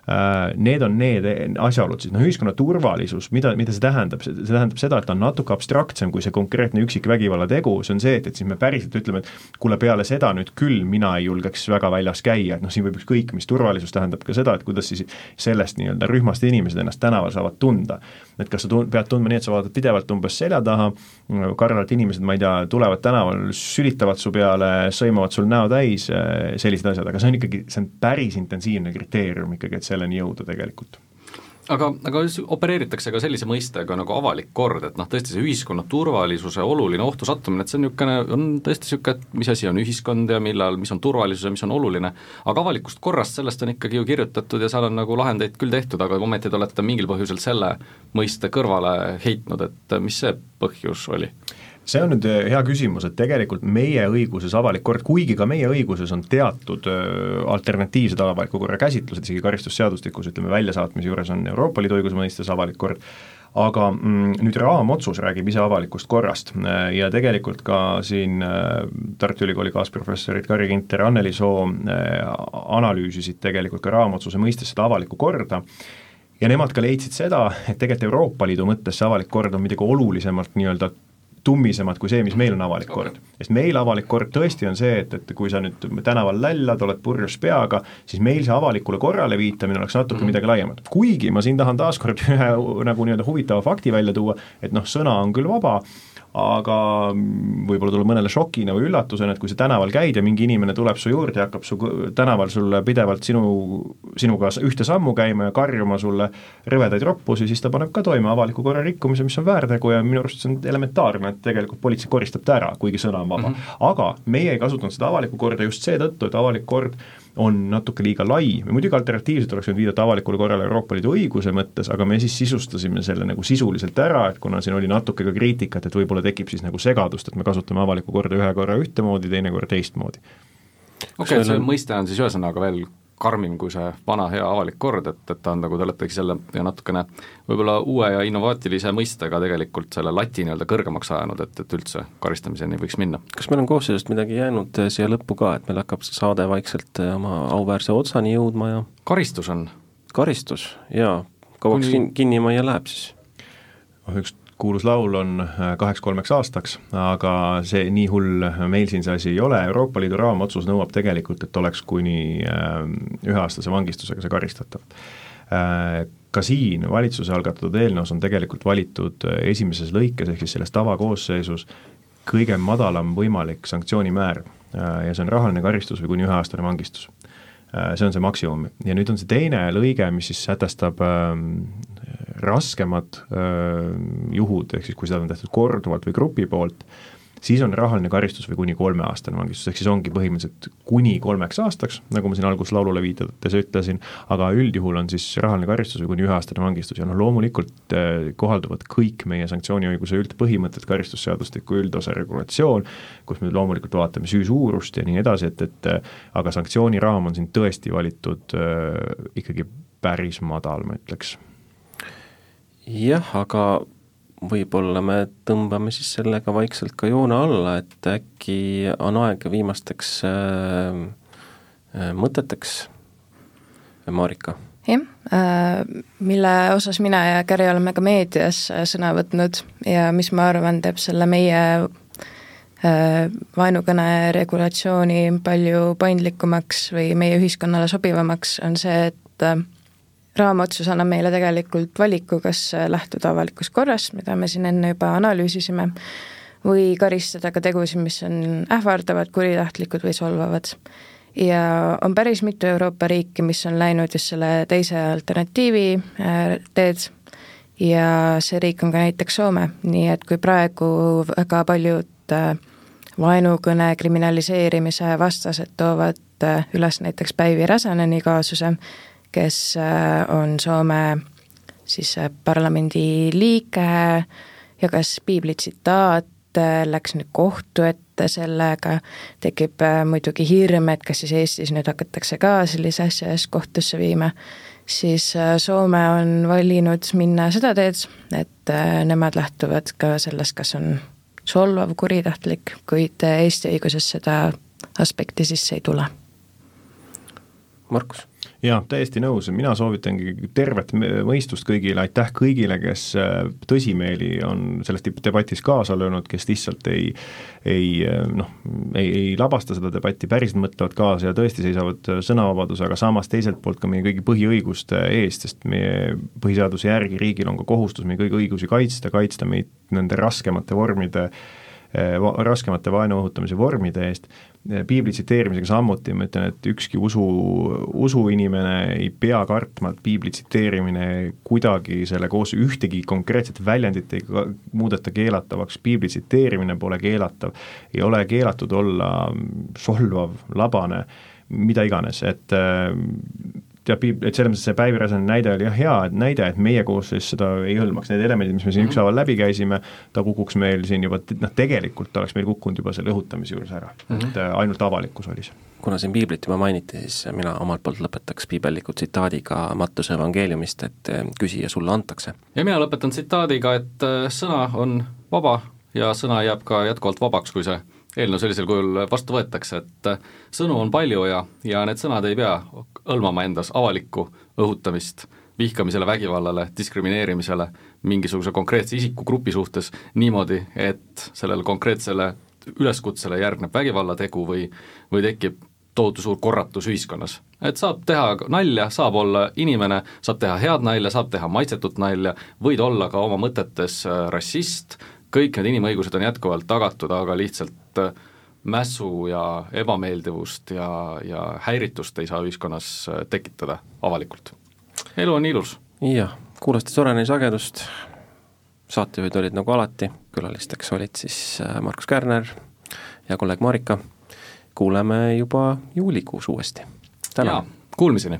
need on need asjaolud siis, noh ühiskonna turvalisus, mida, mida see tähendab, see tähendab seda, et ta on natuke abstraktsem kui see konkreetne üksik vägivallategu, see on see, et, et siis me päriselt ütleme, et kuule, peale seda nüüd küll mina ei julgeks väga väljas käia, et noh, siin võib ükskõik mis, turvalisus tähendab ka seda, et kuidas siis sellest nii-öelda rühmast inimesed ennast tänaval saavad tunda. Et kas sa tun-, pead tundma nii, et sa vaatad pidevalt umbes selja taha, kardan, et inimesed, ma ei tea, tulevad tänaval, sülitavad su peale, sõimavad sul näo täis, sellised asjad, aga see on ikkagi, see on päris intensiivne kriteerium ikkagi, et selleni jõuda tegelikult
aga, aga opereeritakse ka sellise mõistega nagu avalik kord, et noh, tõesti see ühiskonna turvalisuse oluline ohtu sattumine, et see on niisugune, on tõesti niisugune, et mis asi on ühiskond ja millal, mis on turvalisus ja mis on oluline, aga avalikust korrast, sellest on ikkagi ju kirjutatud ja seal on nagu lahendeid küll tehtud, aga ometi te olete mingil põhjusel selle mõiste kõrvale heitnud, et mis see põhjus oli?
See on nüüd äh, hea küsimus, et tegelikult meie õiguses avalik kord, kuigi ka meie õiguses on teatud äh, alternatiivsed avaliku korra käsitlused, isegi karistusseadustikus ütleme, väljasaatmise juures on Euroopa Liidu õiguse mõistes avalik kord, aga mm, nüüd raamotsus räägib ise avalikust korrast äh, ja tegelikult ka siin Tartu Ülikooli kaasprofessorid Kari Ginter Anneli Soo analüüsisid tegelikult ka raamotsuse mõistes seda avalikku korda ja nemad ka leidsid seda, et tegelikult Euroopa Liidu mõttes see avalik kord on midagi olulisemalt nii-öelda tummisemad kui see, mis meil on avalik kord. sest meil avalik kord tõesti on see, et, et kui sa nüüd tänaval lällad, oled purjus peaga, siis meil see avalikule korrale viitamine oleks natuke mm -hmm. midagi laiemat. kuigi ma siin tahan taaskord <laughs> ühe nagu nii-öelda huvitava fakti välja tuua, et noh, sõna on küll vaba, aga võib-olla tuleb mõnele šokina või üllatusena, et kui sa tänaval käid ja mingi inimene tuleb su juurde ja hakkab su tänaval sulle pidevalt sinu, sinuga ühte sammu käima ja karjuma sulle rõvedaid roppusi, siis ta paneb ka toime avaliku korra rikkumise, mis on väärtegu ja minu arust see on elementaarne, et tegelikult politsei koristab ta ära, kuigi sõna on vaba mm. -hmm. aga meie ei kasutanud seda avalikku korda just seetõttu, et avalik kord on natuke liiga lai, muidugi alternatiivselt oleks võinud viidata avalikule korrale Euroopa Liidu õiguse mõttes, aga me siis sisustasime selle nagu sisuliselt ära, et kuna siin oli natuke ka kriitikat, et võib-olla tekib siis nagu segadust, et me kasutame avalikku korda ühe korra ühtemoodi, teine kord teistmoodi.
okei okay,, see mõiste on siis ühesõnaga veel karmim kui see vana hea avalik kord, et, et ta on nagu, te oletegi selle ja natukene võib-olla uue ja innovaatilise mõistega tegelikult selle lati nii-öelda kõrgemaks ajanud, et, et üldse karistamiseni võiks minna.
kas meil on koosseisust midagi jäänud eh, siia lõppu ka, et meil hakkab see saade vaikselt eh, oma auväärse otsani jõudma ja
karistus on?
karistus, jaa, kauaks Kuni... kinni majja läheb siis?
noh, üks kuulus laul on äh, kaheks-kolmeks aastaks, aga see nii hull meil siin see asi ei ole, Euroopa Liidu raamotsus nõuab tegelikult, et oleks kuni äh, üheaastase vangistusega see karistatav. Ka siin valitsuse algatatud eelnõus on tegelikult valitud esimeses lõikes, ehk siis selles tavakoosseisus, kõige madalam võimalik sanktsioonimäär ja see on rahaline karistus või kuni üheaastane vangistus. see on see maksimum. Ja nüüd on see teine lõige, mis siis sätestab äh, raskemad juhud, ehk siis kui seda on tehtud korduvalt või grupi poolt siis on rahaline karistus või kuni kolmeaastane vangistus, ehk siis ongi põhimõtteliselt kuni kolmeks aastaks, nagu ma siin alguses laulule viidates ütlesin, aga üldjuhul on siis rahaline karistus või kuni üheaastane vangistus ja noh, loomulikult eh, kohalduvad kõik meie sanktsiooniõiguse üldpõhimõtted, karistusseadustiku üldosa regulatsioon, kus me loomulikult vaatame süü suurust ja nii edasi, et, et aga sanktsiooniraam on siin tõesti valitud äh, ikkagi päris madal, ma ütleks.
Jah, aga võib-olla me tõmbame siis sellega vaikselt ka joone alla, et äkki on aeg viimasteks äh, äh, mõteteks, Marika?
jah äh,, mille osas mina ja Käri oleme ka meedias äh, sõna võtnud ja mis ma arvan, teeb selle meie äh, vaenukõne regulatsiooni palju paindlikumaks või meie ühiskonnale sobivamaks, on see, et äh, raamotsus annab meile tegelikult valiku, kas lähtuda avalikust korrast, mida me siin enne juba analüüsisime, või karistada ka tegusid, mis on ähvardavad, kuritahtlikud või solvavad. ja on päris mitu Euroopa riiki, mis on läinud just selle teise alternatiivi äh, teed ja see riik on ka näiteks Soome, nii et kui praegu väga paljud äh, vaenukõne kriminaliseerimise vastased toovad äh, üles näiteks Päivi Räsaneni kaasuse, kes äh, on Soome siis äh, parlamendi liige, jagas piibli tsitaate, läks nüüd kohtu ette sellega, tekib äh, muidugi hirm, et kas siis Eestis nüüd hakatakse ka sellise asja eest kohtusse viima, siis Soome on valinud minna seda teed, et nemad lähtuvad ka sellest, kas on solvav, kuritahtlik, kuid Eesti õiguses seda aspekti sisse ei tule.
Markus
jaa, täiesti nõus, mina soovitangi tervet mõistust kõigile, aitäh kõigile, kes äh, tõsimeeli on selles debatis kaasa löönud, kes lihtsalt ei ei äh, noh, ei, ei labasta seda debatti, päriselt mõtlevad kaasa ja tõesti seisavad sõnavabaduse, aga samas teiselt poolt ka meie kõigi põhiõiguste eest, sest meie põhiseaduse järgi riigil on ka kohustus meie kõigi õigusi kaitsta, kaitsta meid nende raskemate vormide äh, raskemate vaenu õhutamise vormide eest. Piibli tsiteerimisega samuti, ma ütlen, et ükski usu, usuinimene ei pea kartma, et piibli tsiteerimine kuidagi selle koos, ühtegi konkreetset väljendit ei muudeta keelatavaks, piibli tsiteerimine pole keelatav, ei ole keelatud olla solvav, labane, mida iganes, et ja piib-, et selles mõttes see Päivi Räsani näide oli jah hea et näide, et meie koosseis seda ei hõlmaks, need elemendid, mis me siin mm -hmm. ükshaaval läbi käisime, ta kukuks meil siin juba, noh tegelikult oleks meil kukkunud juba selle õhutamise juures ära mm, -hmm. et äh, ainult avalikkus oli see.
kuna siin piiblit juba mainiti, siis mina omalt poolt lõpetaks piibelliku tsitaadiga Mattuse evangeeliumist, et äh, küsija sulle antakse.
ja mina lõpetan tsitaadiga, et äh, sõna on vaba ja sõna jääb ka jätkuvalt vabaks, kui see eelnõu sellisel kujul vastu võetakse, et sõnu on palju ja, ja need sõnad ei pea hõlmama endas avalikku õhutamist vihkamisele, vägivallale, diskrimineerimisele mingisuguse konkreetse isikugrupi suhtes niimoodi, et sellele konkreetsele üleskutsele järgneb vägivallategu või, või tekib tohutu suur korratus ühiskonnas. et saab teha nalja, saab olla inimene, saab teha head nalja, saab teha maitsetut nalja, võid olla ka oma mõtetes rassist, kõik need inimõigused on jätkuvalt tagatud, aga lihtsalt äh, mässu ja ebameeldivust ja, ja häiritust ei saa ühiskonnas äh, tekitada avalikult. elu on ilus.
jah, kuulasite Soreni sagedust, saatejuhid olid nagu alati, külalisteks olid siis äh, Markus Kärner ja kolleeg Marika, kuuleme juba juulikuus uuesti. tänan!
Kuulmiseni!